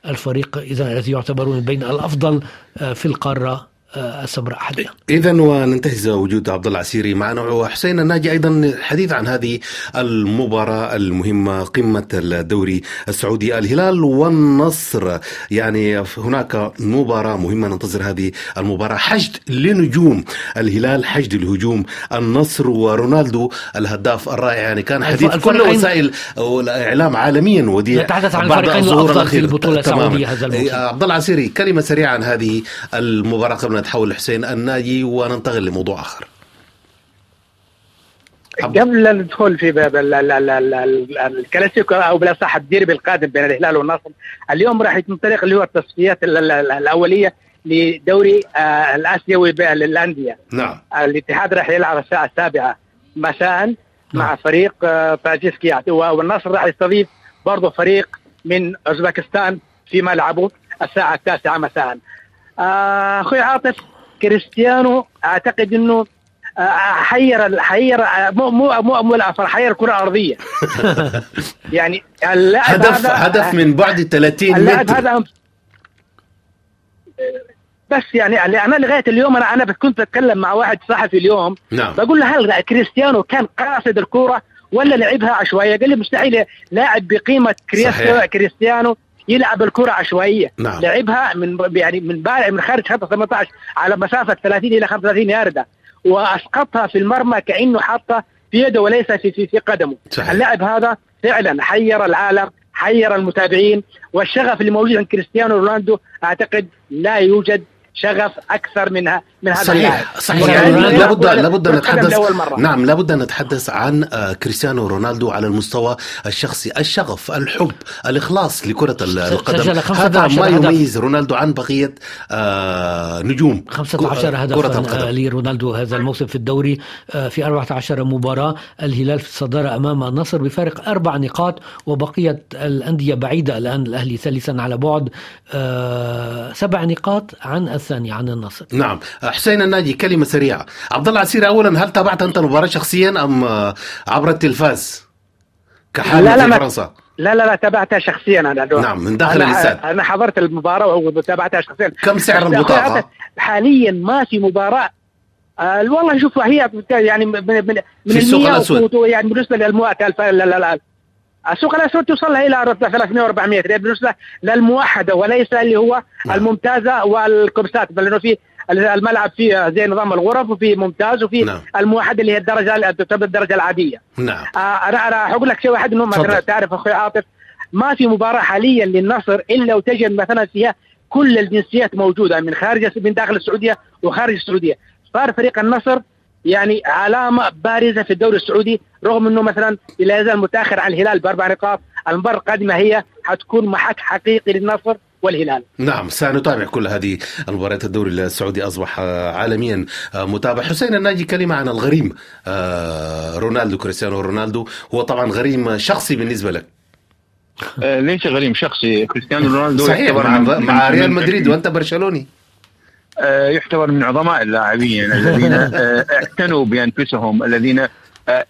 الفريق إذا الذي يعتبرون بين الأفضل آه، في القارة. السمراء حاليا
اذا وننتهز وجود عبد الله العسيري معنا وحسين الناجي أيضا الحديث عن هذه المباراة المهمة قمة الدوري السعودي الهلال والنصر. يعني هناك مباراة مهمة ننتظر هذه المباراة. حشد لنجوم الهلال حشد لهجوم النصر ورونالدو الهداف الرائع. يعني كان حديث كل وسائل الإعلام عالميا ودي
نتحدث عن الفريقين
الظهور
الأفضل في
تماماً.
السعودية هذا الموسم.
إيه، عبد الله العسيري كلمة سريعة عن هذه المباراة قبل نتحول لحسين الناجي وننتقل لموضوع آخر. حب-
قبل الدخول في باب ال- ال- ال- ال- ال- الكلاسيكو أو بالأصح الديربي القادم بين الهلال والنصر اليوم راح ينطلق اللي هو التصفيات ال- ال- ال- الأولية لدوري آه، الآسيوي للأندية.
نعم.
الاتحاد راح يلعب الساعة السابعة مساء مع فريق آه، طاجيسكي والنصر راح يستضيف برضه فريق من أوزبكستان في ملعبه الساعة التاسعة مساء. آه، أخوي عاطف كريستيانو أعتقد إنه آه، حير حير آه، مو مو مو مو حير الكره الارضيه يعني اللاعب
هدف
هذا-
هدف من بعد 30
اللاعب
متر
هذا بس يعني يعني أنا لغاية اليوم أنا أنا كنت اتكلم مع واحد صحفي اليوم
نعم
بقول له هل كريستيانو كان قاصد الكورة ولا لعبها عشوائية؟ قال لي مستحيل لاعب بقيمة كريستيانو,
صحيح.
كريستيانو يلعب الكرة عشوائيه
نعم.
لعبها من يعني من بارع من خارج خط 18 على مسافة 30 إلى 35 ياردة وأسقطها في المرمى كأنه حاطها في يده وليس في في, في قدمه
صحيح.
اللاعب هذا فعلا حير العالم حير المتابعين والشغف اللي موجود عند كريستيانو رونالدو أعتقد لا يوجد شغف أكثر منها من هذا
صحيح صحيح. يعني لابد لابد
أن
نتحدث. نعم لابد أن نتحدث عن آه، كريستيانو رونالدو على المستوى الشخصي الشغف الحب الإخلاص لكرة ال- القدم. هذا
15
ما
هدف.
يميز رونالدو عن بقية آه، نجوم
15
كرة
هدف
القدم.
لرونالدو هذا الموسم في الدوري آه، في 14 مباراة. الهلال في الصدارة أمام النصر بفارق أربع نقاط وبقية الأندية بعيدة الآن الأهلي ثالثا على بعد آه، سبع نقاط عن الثاني عن النصر.
نعم. حسين الناجي كلمة سريعة عبد الله عسيري اولا هل تابعت أنت المباراة شخصيا أم آه، عبر التلفاز كحال
لا، لا،
في فرنسا
لا لا لا تابعتها شخصيا أنا دون.
نعم، من داخل الإستاد.
أنا حضرت المباراة وتابعتها شخصيا
كم سعر البطاقه
حاليا ما في مباراة آه والله شوف هي يعني من من من
في السوق.
و- يعني بالنسبة للمؤتة الف... لا لا لا السوق الأسود توصل لها إلى 300 و400 بالنسبة للموحدة وليس اللي هو
نعم.
الممتازة والكبسات بل إنه في الملعب فيه زي نظام الغرف وفي ممتاز وفي
نعم.
الموحده اللي هي الدرجة تعتبر الدرجة العادية
نعم
آه، أنا أنا حقول لك شيء واحد إنه مثلا. تعرف أخوي عاطف ما في مباراة حاليا للنصر إلا وتجد مثلا فيها كل الجنسيات موجودة من خارج من داخل السعودية وخارج السعودية صار فريق النصر يعني علامة بارزة في الدوري السعودي رغم إنه مثلا لا يزال متاخر عن الهلال بأربع نقاط المباراة القادمة هي حتكون محك حقيقي للنصر والهلال.
نعم سنتابع كل هذه المباريات الدوري السعودي أصبح عالميا متابع. حسين الناجي كلمة عن الغريم آه، رونالدو كريستيانو رونالدو. هو طبعا غريم شخصي بالنسبة لك.
آه، ليس غريم شخصي. كريستيانو رونالدو
صحيح مع, مع ريال مدريد وأنت برشلوني.
آه، يعتبر من عظماء اللاعبين الذين اعتنوا بأنفسهم الذين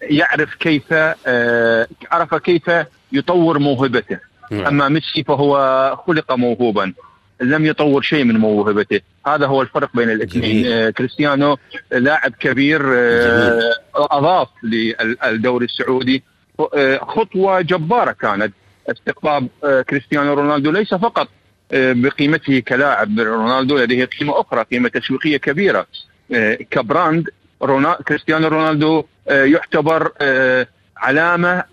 يعرف كيف عرف كيف يطور موهبته. نعم. أما ميسي فهو خلق موهوبا لم يطور شيء من موهبته. هذا هو الفرق بين الاثنين. آه كريستيانو لاعب كبير آه أضاف للدوري السعودي. آه خطوة جبارة كانت استقطاب كريستيانو رونالدو ليس فقط بقيمته كلاعب رونالدو لديه قيمة أخرى قيمة تسويقية كبيرة. آه كبراند رونا كريستيانو رونالدو يعتبر علامة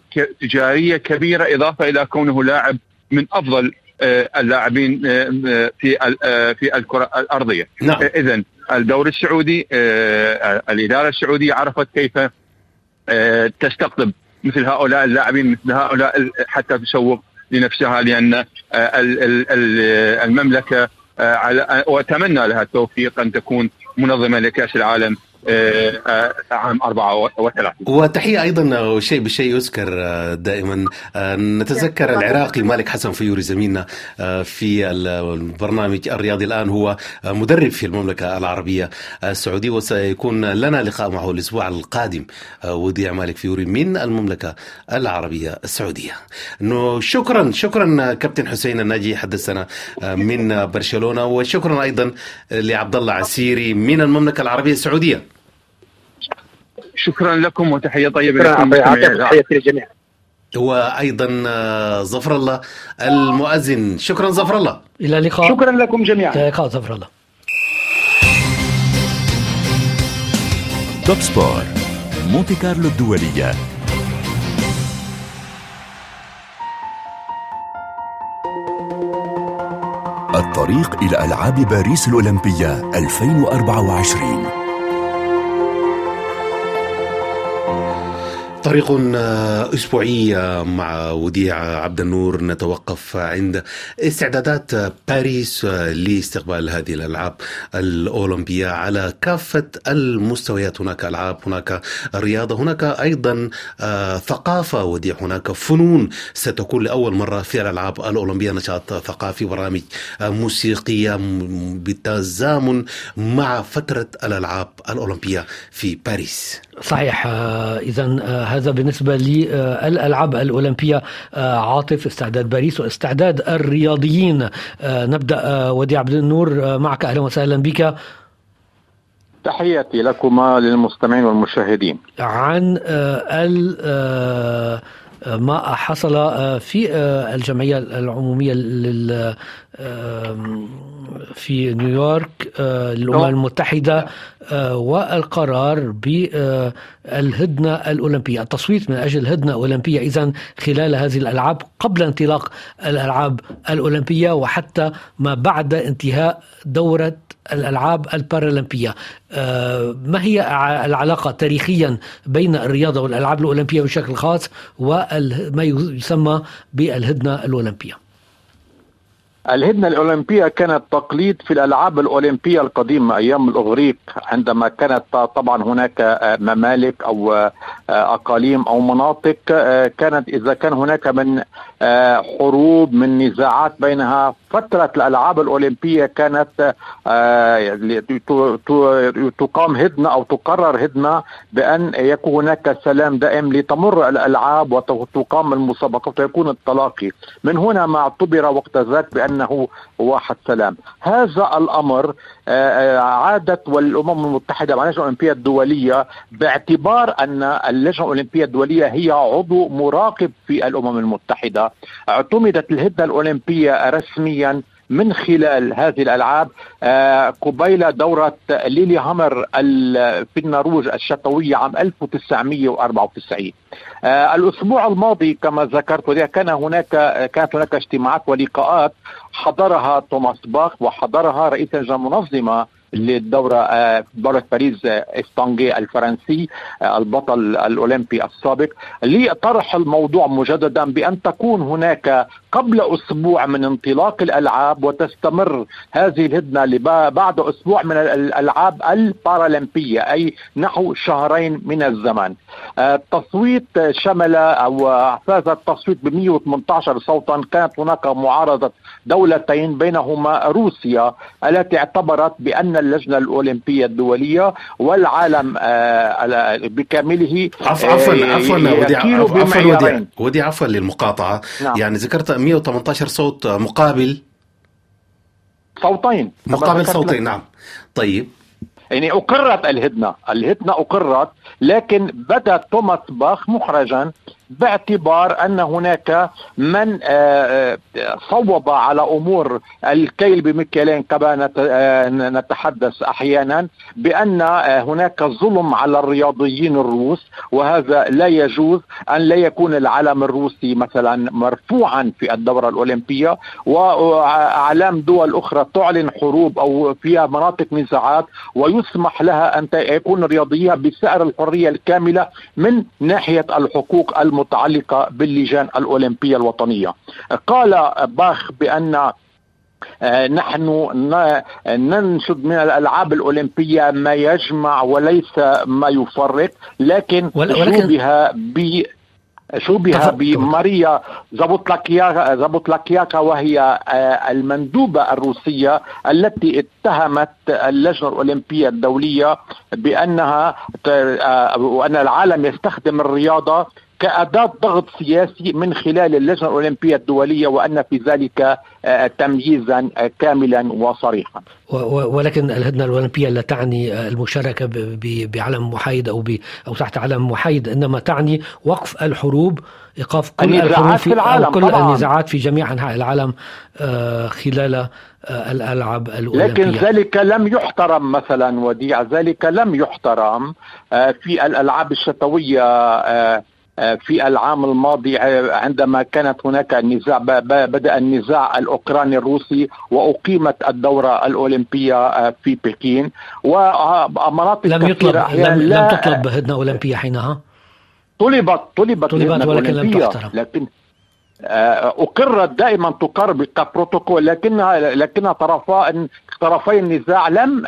تجارية كبيرة إضافة إلى كونه لاعب من أفضل آه، اللاعبين آه، آه، في في الكرة الأرضية نعم. اذا الدوري السعودي الإدارة السعودية عرفت كيف تستقطب مثل هؤلاء اللاعبين مثل هؤلاء حتى تسوق لنفسها لأن المملكة وأتمنى لها التوفيق أن تكون منظمة لكأس العالم عام 34
وتحية أيضا شيء بشيء يذكر آه، دائما. نتذكر العراقي مالك حسن فيوري زميلنا في البرنامج الرياضي الآن. هو مدرب في المملكة العربية السعودية وسيكون لنا لقاء معه الأسبوع القادم وديع مالك فيوري من المملكة العربية السعودية. إنه شكرا شكرا كابتن حسين الناجي حدثنا من برشلونة. وشكرا أيضا لعبد الله عسيري من المملكة العربية السعودية.
شكرا لكم وتحية طيبة
لكم تحياتي للجميع.
وأيضا آه، ظفر الله المؤذن. شكرا ظفر الله.
إلى اللقاء.
شكرا لكم جميعا.
إلى اللقاء ظفر الله.
توب سبور مونتي كارلو الدولية الطريق إلى ألعاب باريس الأولمبية 2024
طريق آه، أسبوعي آه، مع وديع عبد النور. نتوقف عند استعدادات باريس آه، لاستقبال هذه الألعاب الأولمبية على كافة المستويات. هناك ألعاب هناك رياضة هناك أيضا ثقافة. وديع هناك فنون ستكون لأول مرة في الألعاب الأولمبية. نشاط ثقافي برامج موسيقية بالتزامن مع فترة الألعاب الأولمبية في باريس.
صحيح إذا هذا بالنسبة للألعاب الأولمبية آه، عاطف استعداد باريس واستعداد الرياضيين. آه، نبدأ آه، وديع عبد النور معك. أهلا وسهلا بك.
تحياتي لكما للمستمعين والمشاهدين.
عن ما حصل في الجمعية العمومية في نيويورك المتحدة آه، والقرار بالهدنة الأولمبية. التصويت من أجل هدنة أولمبية إذا خلال هذه الألعاب قبل انطلاق الألعاب الأولمبية وحتى ما بعد انتهاء دورة الألعاب البارالمبية. آه، ما هي العلاقة تاريخيا بين الرياضة والألعاب الأولمبية بشكل خاص وما يسمى بالهدنة الأولمبية؟
الهدنة الأولمبية كانت تقليد في الألعاب الأولمبية القديمة أيام الإغريق عندما كانت طبعا هناك آه، ممالك أو آه، أقاليم أو مناطق آه، كانت إذا كان هناك من حروب من نزاعات بينها. فترة الألعاب الأولمبية كانت تقام هدنة أو تقرر هدنة بأن يكون هناك سلام دائم لتمر الألعاب وتقام المسابقات ويكون التلاقي. من هنا ما اعتبر وقت ذاك بأن إنه واحد سلام. هذا الأمر آه، آه، عادت والأمم المتحدة مع اللجنه الاولمبيه الدولية باعتبار أن اللجنة الأولمبية الدولية هي عضو مراقب في الأمم المتحدة. اعتمدت الهدنه الأولمبية رسميا من خلال هذه الألعاب آه، قبيل دورة ليلي هامر في النرويج الشتوية عام 1994 آه، الأسبوع الماضي كما ذكرت كان هناك كانت هناك اجتماعات ولقاءات. حضرها توماس باخ وحضرها رئيس المنظمة للدورة آه، دورة باريس استانجي آه، الفرنسي آه، البطل الأولمبي السابق. لطرح الموضوع مجددا بأن تكون هناك قبل أسبوع من انطلاق الألعاب وتستمر هذه الهدنة بعد أسبوع من الألعاب البارالمبية أي نحو شهرين من الزمن التصويت شمل أو فاز التصويت ب 118 صوتا. كانت هناك معارضة دولتين بينهما روسيا التي اعتبرت بأن اللجنة الأولمبية الدولية والعالم آه، بكامله
عفوا عفوا آه، عفوا ودي عفوا ودي, ودي عفوا للمقاطعة. نعم. يعني ذكرت 118 صوت مقابل؟
صوتين.
مقابل صوتين نعم. طيب.
يعني أقرت الهدنة الهدنة أقرت لكن بدأ توماس باخ محرجا باعتبار أن هناك من آه، آه، صوب على أمور الكيل بمكيالين كما آه، نتحدث أحيانا بأن هناك ظلم على الرياضيين الروس وهذا لا يجوز أن لا يكون العلم الروسي مثلا مرفوعا في الدورة الأولمبية وأعلام دول أخرى تعلن حروب أو فيها مناطق نزاعات ويسمح لها أن يكون رياضيها بسعر الحرية الكاملة من ناحية الحقوق الم المتعلقة باللجان الأولمبية الوطنية. قال باخ بأن آه، نحن ننشد من الألعاب الأولمبية ما يجمع وليس ما يفرق لكن شبه ب شبه بماريا زابوتلاكياكا زابوتلاكياكا وهي آه، المندوبة الروسية التي اتهمت اللجنة الأولمبية الدولية بأنها آه، وأن العالم يستخدم الرياضة كأداة ضغط سياسي من خلال اللجنة الأولمبية الدولية وأن في ذلك آه، تمييزا آه، كاملا وصريحا
ولكن الهدنة الأولمبية لا تعني آه، المشاركة بعلم محايد أو أو تحت علم محايد إنما تعني وقف الحروب إيقاف كل الحروب في العالم كل طبعا. النزاعات في جميع أنحاء العالم خلال الألعاب الأولمبية
لكن ذلك لم يحترم مثلا وديع ذلك لم يحترم في الألعاب الشتوية في العام الماضي آه، عندما كانت هناك نزاع بدأ النزاع الأوكراني الروسي وأقيمت الدورة الأولمبية آه، في بكين.
ومناطق لم يطلب لم, لم تطلب هدنة أولمبية حينها؟
طلبت طلبت
طلبت ولكن لم تحترم.
لكن أقرت دائما تقر كبروتوكول لكنها لكنها طرفا طرفي النزاع لم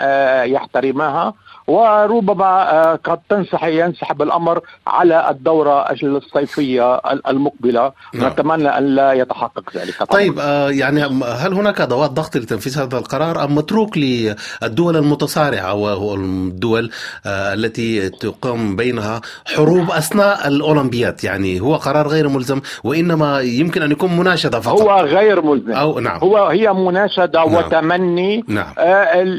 يحترماها وربما آه، قد تنسحب ينسحب الأمر على الدورة الصيفية المقبلة نعم. نتمنى أن لا يتحقق ذلك طبعا.
طيب آه، يعني هل هناك أدوات ضغط لتنفيذ هذا القرار أم متروك للدول المتصارعة والدول آه، التي تقام بينها حروب أثناء الأولمبياد يعني هو قرار غير ملزم وإنما يمكن أن يكون مناشدة فقط
هو غير ملزم أو نعم. هو هي مناشدة نعم. وتمني نعم.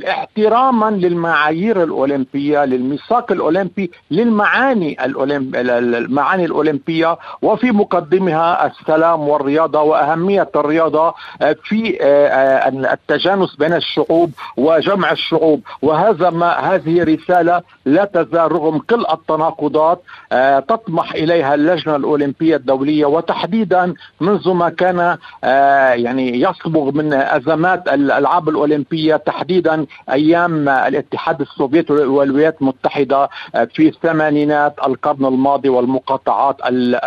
احتراما للمعايير الأولمبية الأولمبية للميثاق الأولمبي للمعاني الأولمب... المعاني الأولمبية وفي مقدمها السلام والرياضة وأهمية الرياضة آه، في آه، آه، التجانس بين الشعوب وجمع الشعوب. وهذا ما هذه رسالة لا تزال رغم كل التناقضات تطمح إليها اللجنة الأولمبية الدولية. وتحديدا منذ ما كان يعني يصبغ من أزمات الألعاب الأولمبية تحديدا أيام الاتحاد السوفيتي والولايات المتحدة آه، في الثمانينات القرن الماضي والمقاطعات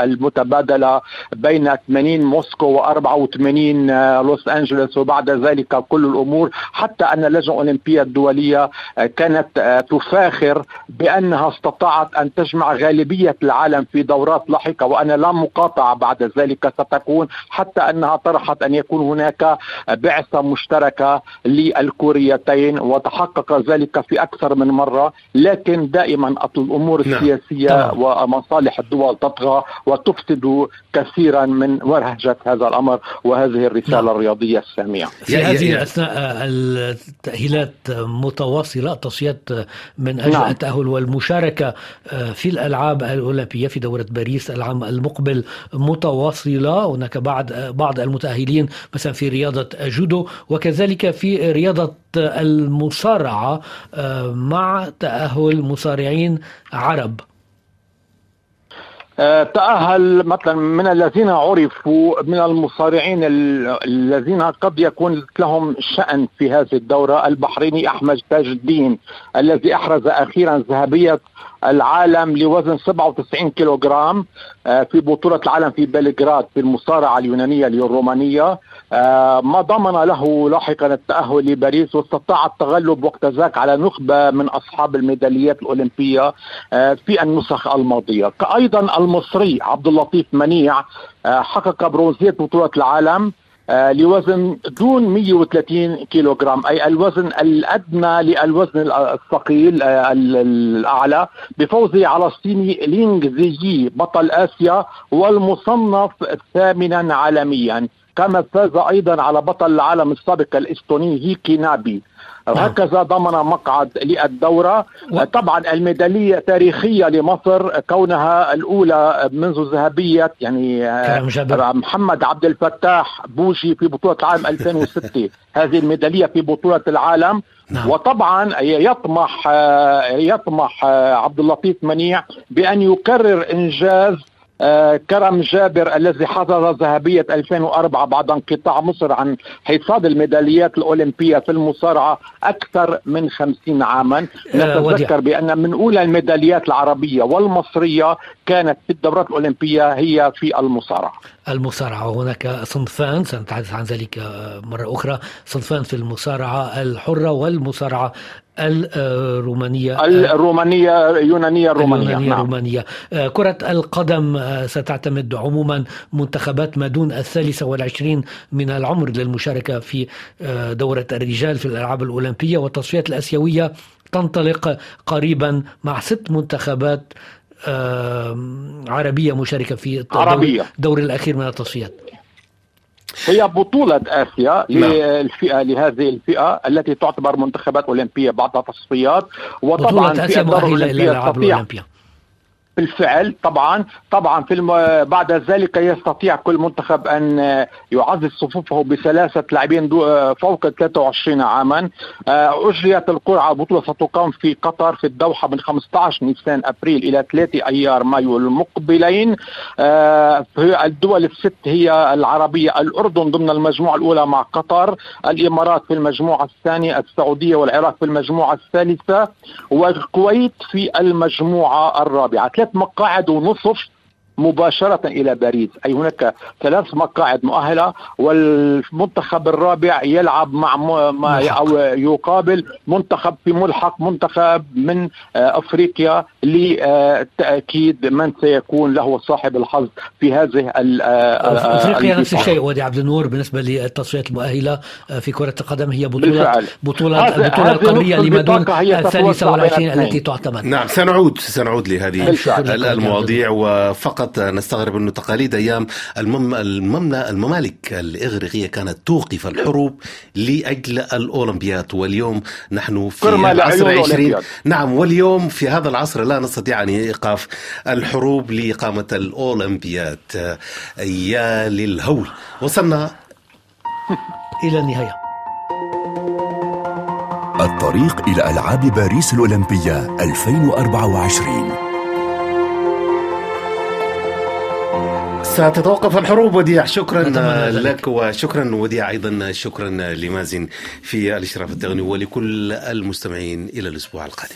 المتبادلة بين 80 موسكو و84 آه، لوس أنجلوس وبعد ذلك كل الأمور حتى أن اللجنة الأولمبية الدولية آه، كانت تفاخر بأنها استطاعت أن تجمع غالبية العالم في دورات لاحقة وأن لا مقاطعة بعد ذلك ستكون حتى أنها طرحت أن يكون هناك بعثة مشتركة للكوريتين وتحقق ذلك في أكثر من مرة. تطغى لكن دائما الأمور
نعم.
السياسية
طبعا.
ومصالح الدول تطغى وتفسد كثيرا من ورهجة هذا الأمر وهذه الرسالة
نعم.
الرياضية السامية
في هذه الأثناء التأهيلات متواصلة تصفيات من أجل
نعم.
التأهل والمشاركة آه، في الألعاب الأولمبية في دورة باريس العام المقبل متواصلة هناك بعض بعض المتأهلين مثلا في رياضة جودو وكذلك في رياضة المصارعة آه، مع تأهل مصارعين عرب.
آه، تأهل مثلا من الذين عرفوا من المصارعين ال- الذين قد يكون لهم شأن في هذه الدورة. البحريني أحمد تاج الدين الذي أحرز أخيرا ذهبية العالم لوزن 97 كيلوغرام آه، في بطولة العالم في بلغراد في المصارعة اليونانية الرومانية ما ضمن له لاحقا التأهل لباريس واستطاع التغلب وقت ذاك على نخبة من أصحاب الميداليات الأولمبية آه، في النسخ الماضية. أيضا المصري عبد اللطيف منيع آه، حقق برونزية بطولة العالم آه، لوزن دون 130 كيلوغرام أي الوزن الأدنى للوزن الثقيل آه، ال- الأعلى بفوزه على الصيني لينغ زيي بطل آسيا والمصنف ثامنا عالميا. كما فاز أيضا على بطل العالم السابق الإستوني هيكي نابي. هكذا ضمن مقعد للدورة. طبعا الميدالية تاريخية لمصر كونها الأولى منذ ذهبية يعني آه،. محمد عبد الفتاح بوشي في بطولة العالم 2006 هذه الميدالية في بطولة العالم.
نعم.
وطبعا يطمح آه، يطمح آه، عبد اللطيف منيع بأن يكرر إنجاز كرم جابر الذي حصل ذهبية 2004 بعد انقطاع مصر عن حصاد الميداليات الأولمبية في المصارعة أكثر من 50 عاما
آه،.
نتذكر بأن من أولى الميداليات العربية والمصرية كانت في الدورات الأولمبية هي في المصارعة
المصارعة هناك صنفان سنتحدث عن ذلك مرة أخرى صنفان في المصارعة الحرة والمصارعة الرومانية
الرومانية اليونانية الرومانية
اليونانية
نعم.
الرومانية آه، كرة القدم آه، ستعتمد عموما منتخبات ما دون الثالثة والعشرين من العمر للمشاركة في آه، دورة الرجال في الألعاب الأولمبية والتصفيات الآسيوية تنطلق قريبا مع ست منتخبات آه، عربية مشاركة في
عربية.
الدور الأخير من التصفيات
هي بطولة آسيا
نعم.
للفئة لهذه الفئة التي تعتبر منتخبات أولمبية بعد تصفيات وطبعا
بطولة
في
آسيا مؤهلة إلى
الأولمبية بالفعل. طبعا طبعا في الم... بعد ذلك يستطيع كل منتخب أن يعزز صفوفه بثلاثة لاعبين دو... فوق 23 عاما. آه، أجريت القرعة بطولة ستقام في قطر في الدوحة من 15 نيسان أبريل إلى 3 أيار مايو المقبلين. آه، في الدول الست هي العربية الأردن ضمن المجموعة الأولى مع قطر. الإمارات في المجموعة الثانية السعودية والعراق في المجموعة الثالثة والكويت في المجموعة الرابعة. ثلاث مقاعد ونصف مباشرة إلى باريس أي هناك ثلاث مقاعد مؤهلة والمنتخب الرابع يلعب مع م... مع
ملحق.
أو يقابل منتخب في ملحق منتخب من آه، أفريقيا لتأكيد من سيكون له صاحب الحظ في هذه ال- آه،
أفريقيا نفس
البطولة.
الشيء ودي عبد النور بالنسبة للتصفيات المؤهلة آه، في كرة القدم هي بطوله
بالفعل.
بطوله
هذا-
البطوله
هذه
القاريه
نصف
لما دون
بين
والعشرين. التي تعتمد
نعم سنعود سنعود لهذه المواضيع وفقط نستغرب أن تقاليد أيام المم المملة الممالك الإغريقية كانت توقف الحروب لأجل الأولمبياد واليوم نحن في العصر العشرين. نعم واليوم في هذا العصر لا نستطيع أن إيقاف الحروب لإقامة الأولمبياد. يا للهول. وصلنا
إلى النهاية.
الطريق إلى ألعاب باريس الأولمبية 2024
ستتوقف الحروب وديع. شكرا. لك وشكرا وديع أيضا. شكرا لمازن في الإشراف التقني ولكل المستمعين إلى الأسبوع القادم.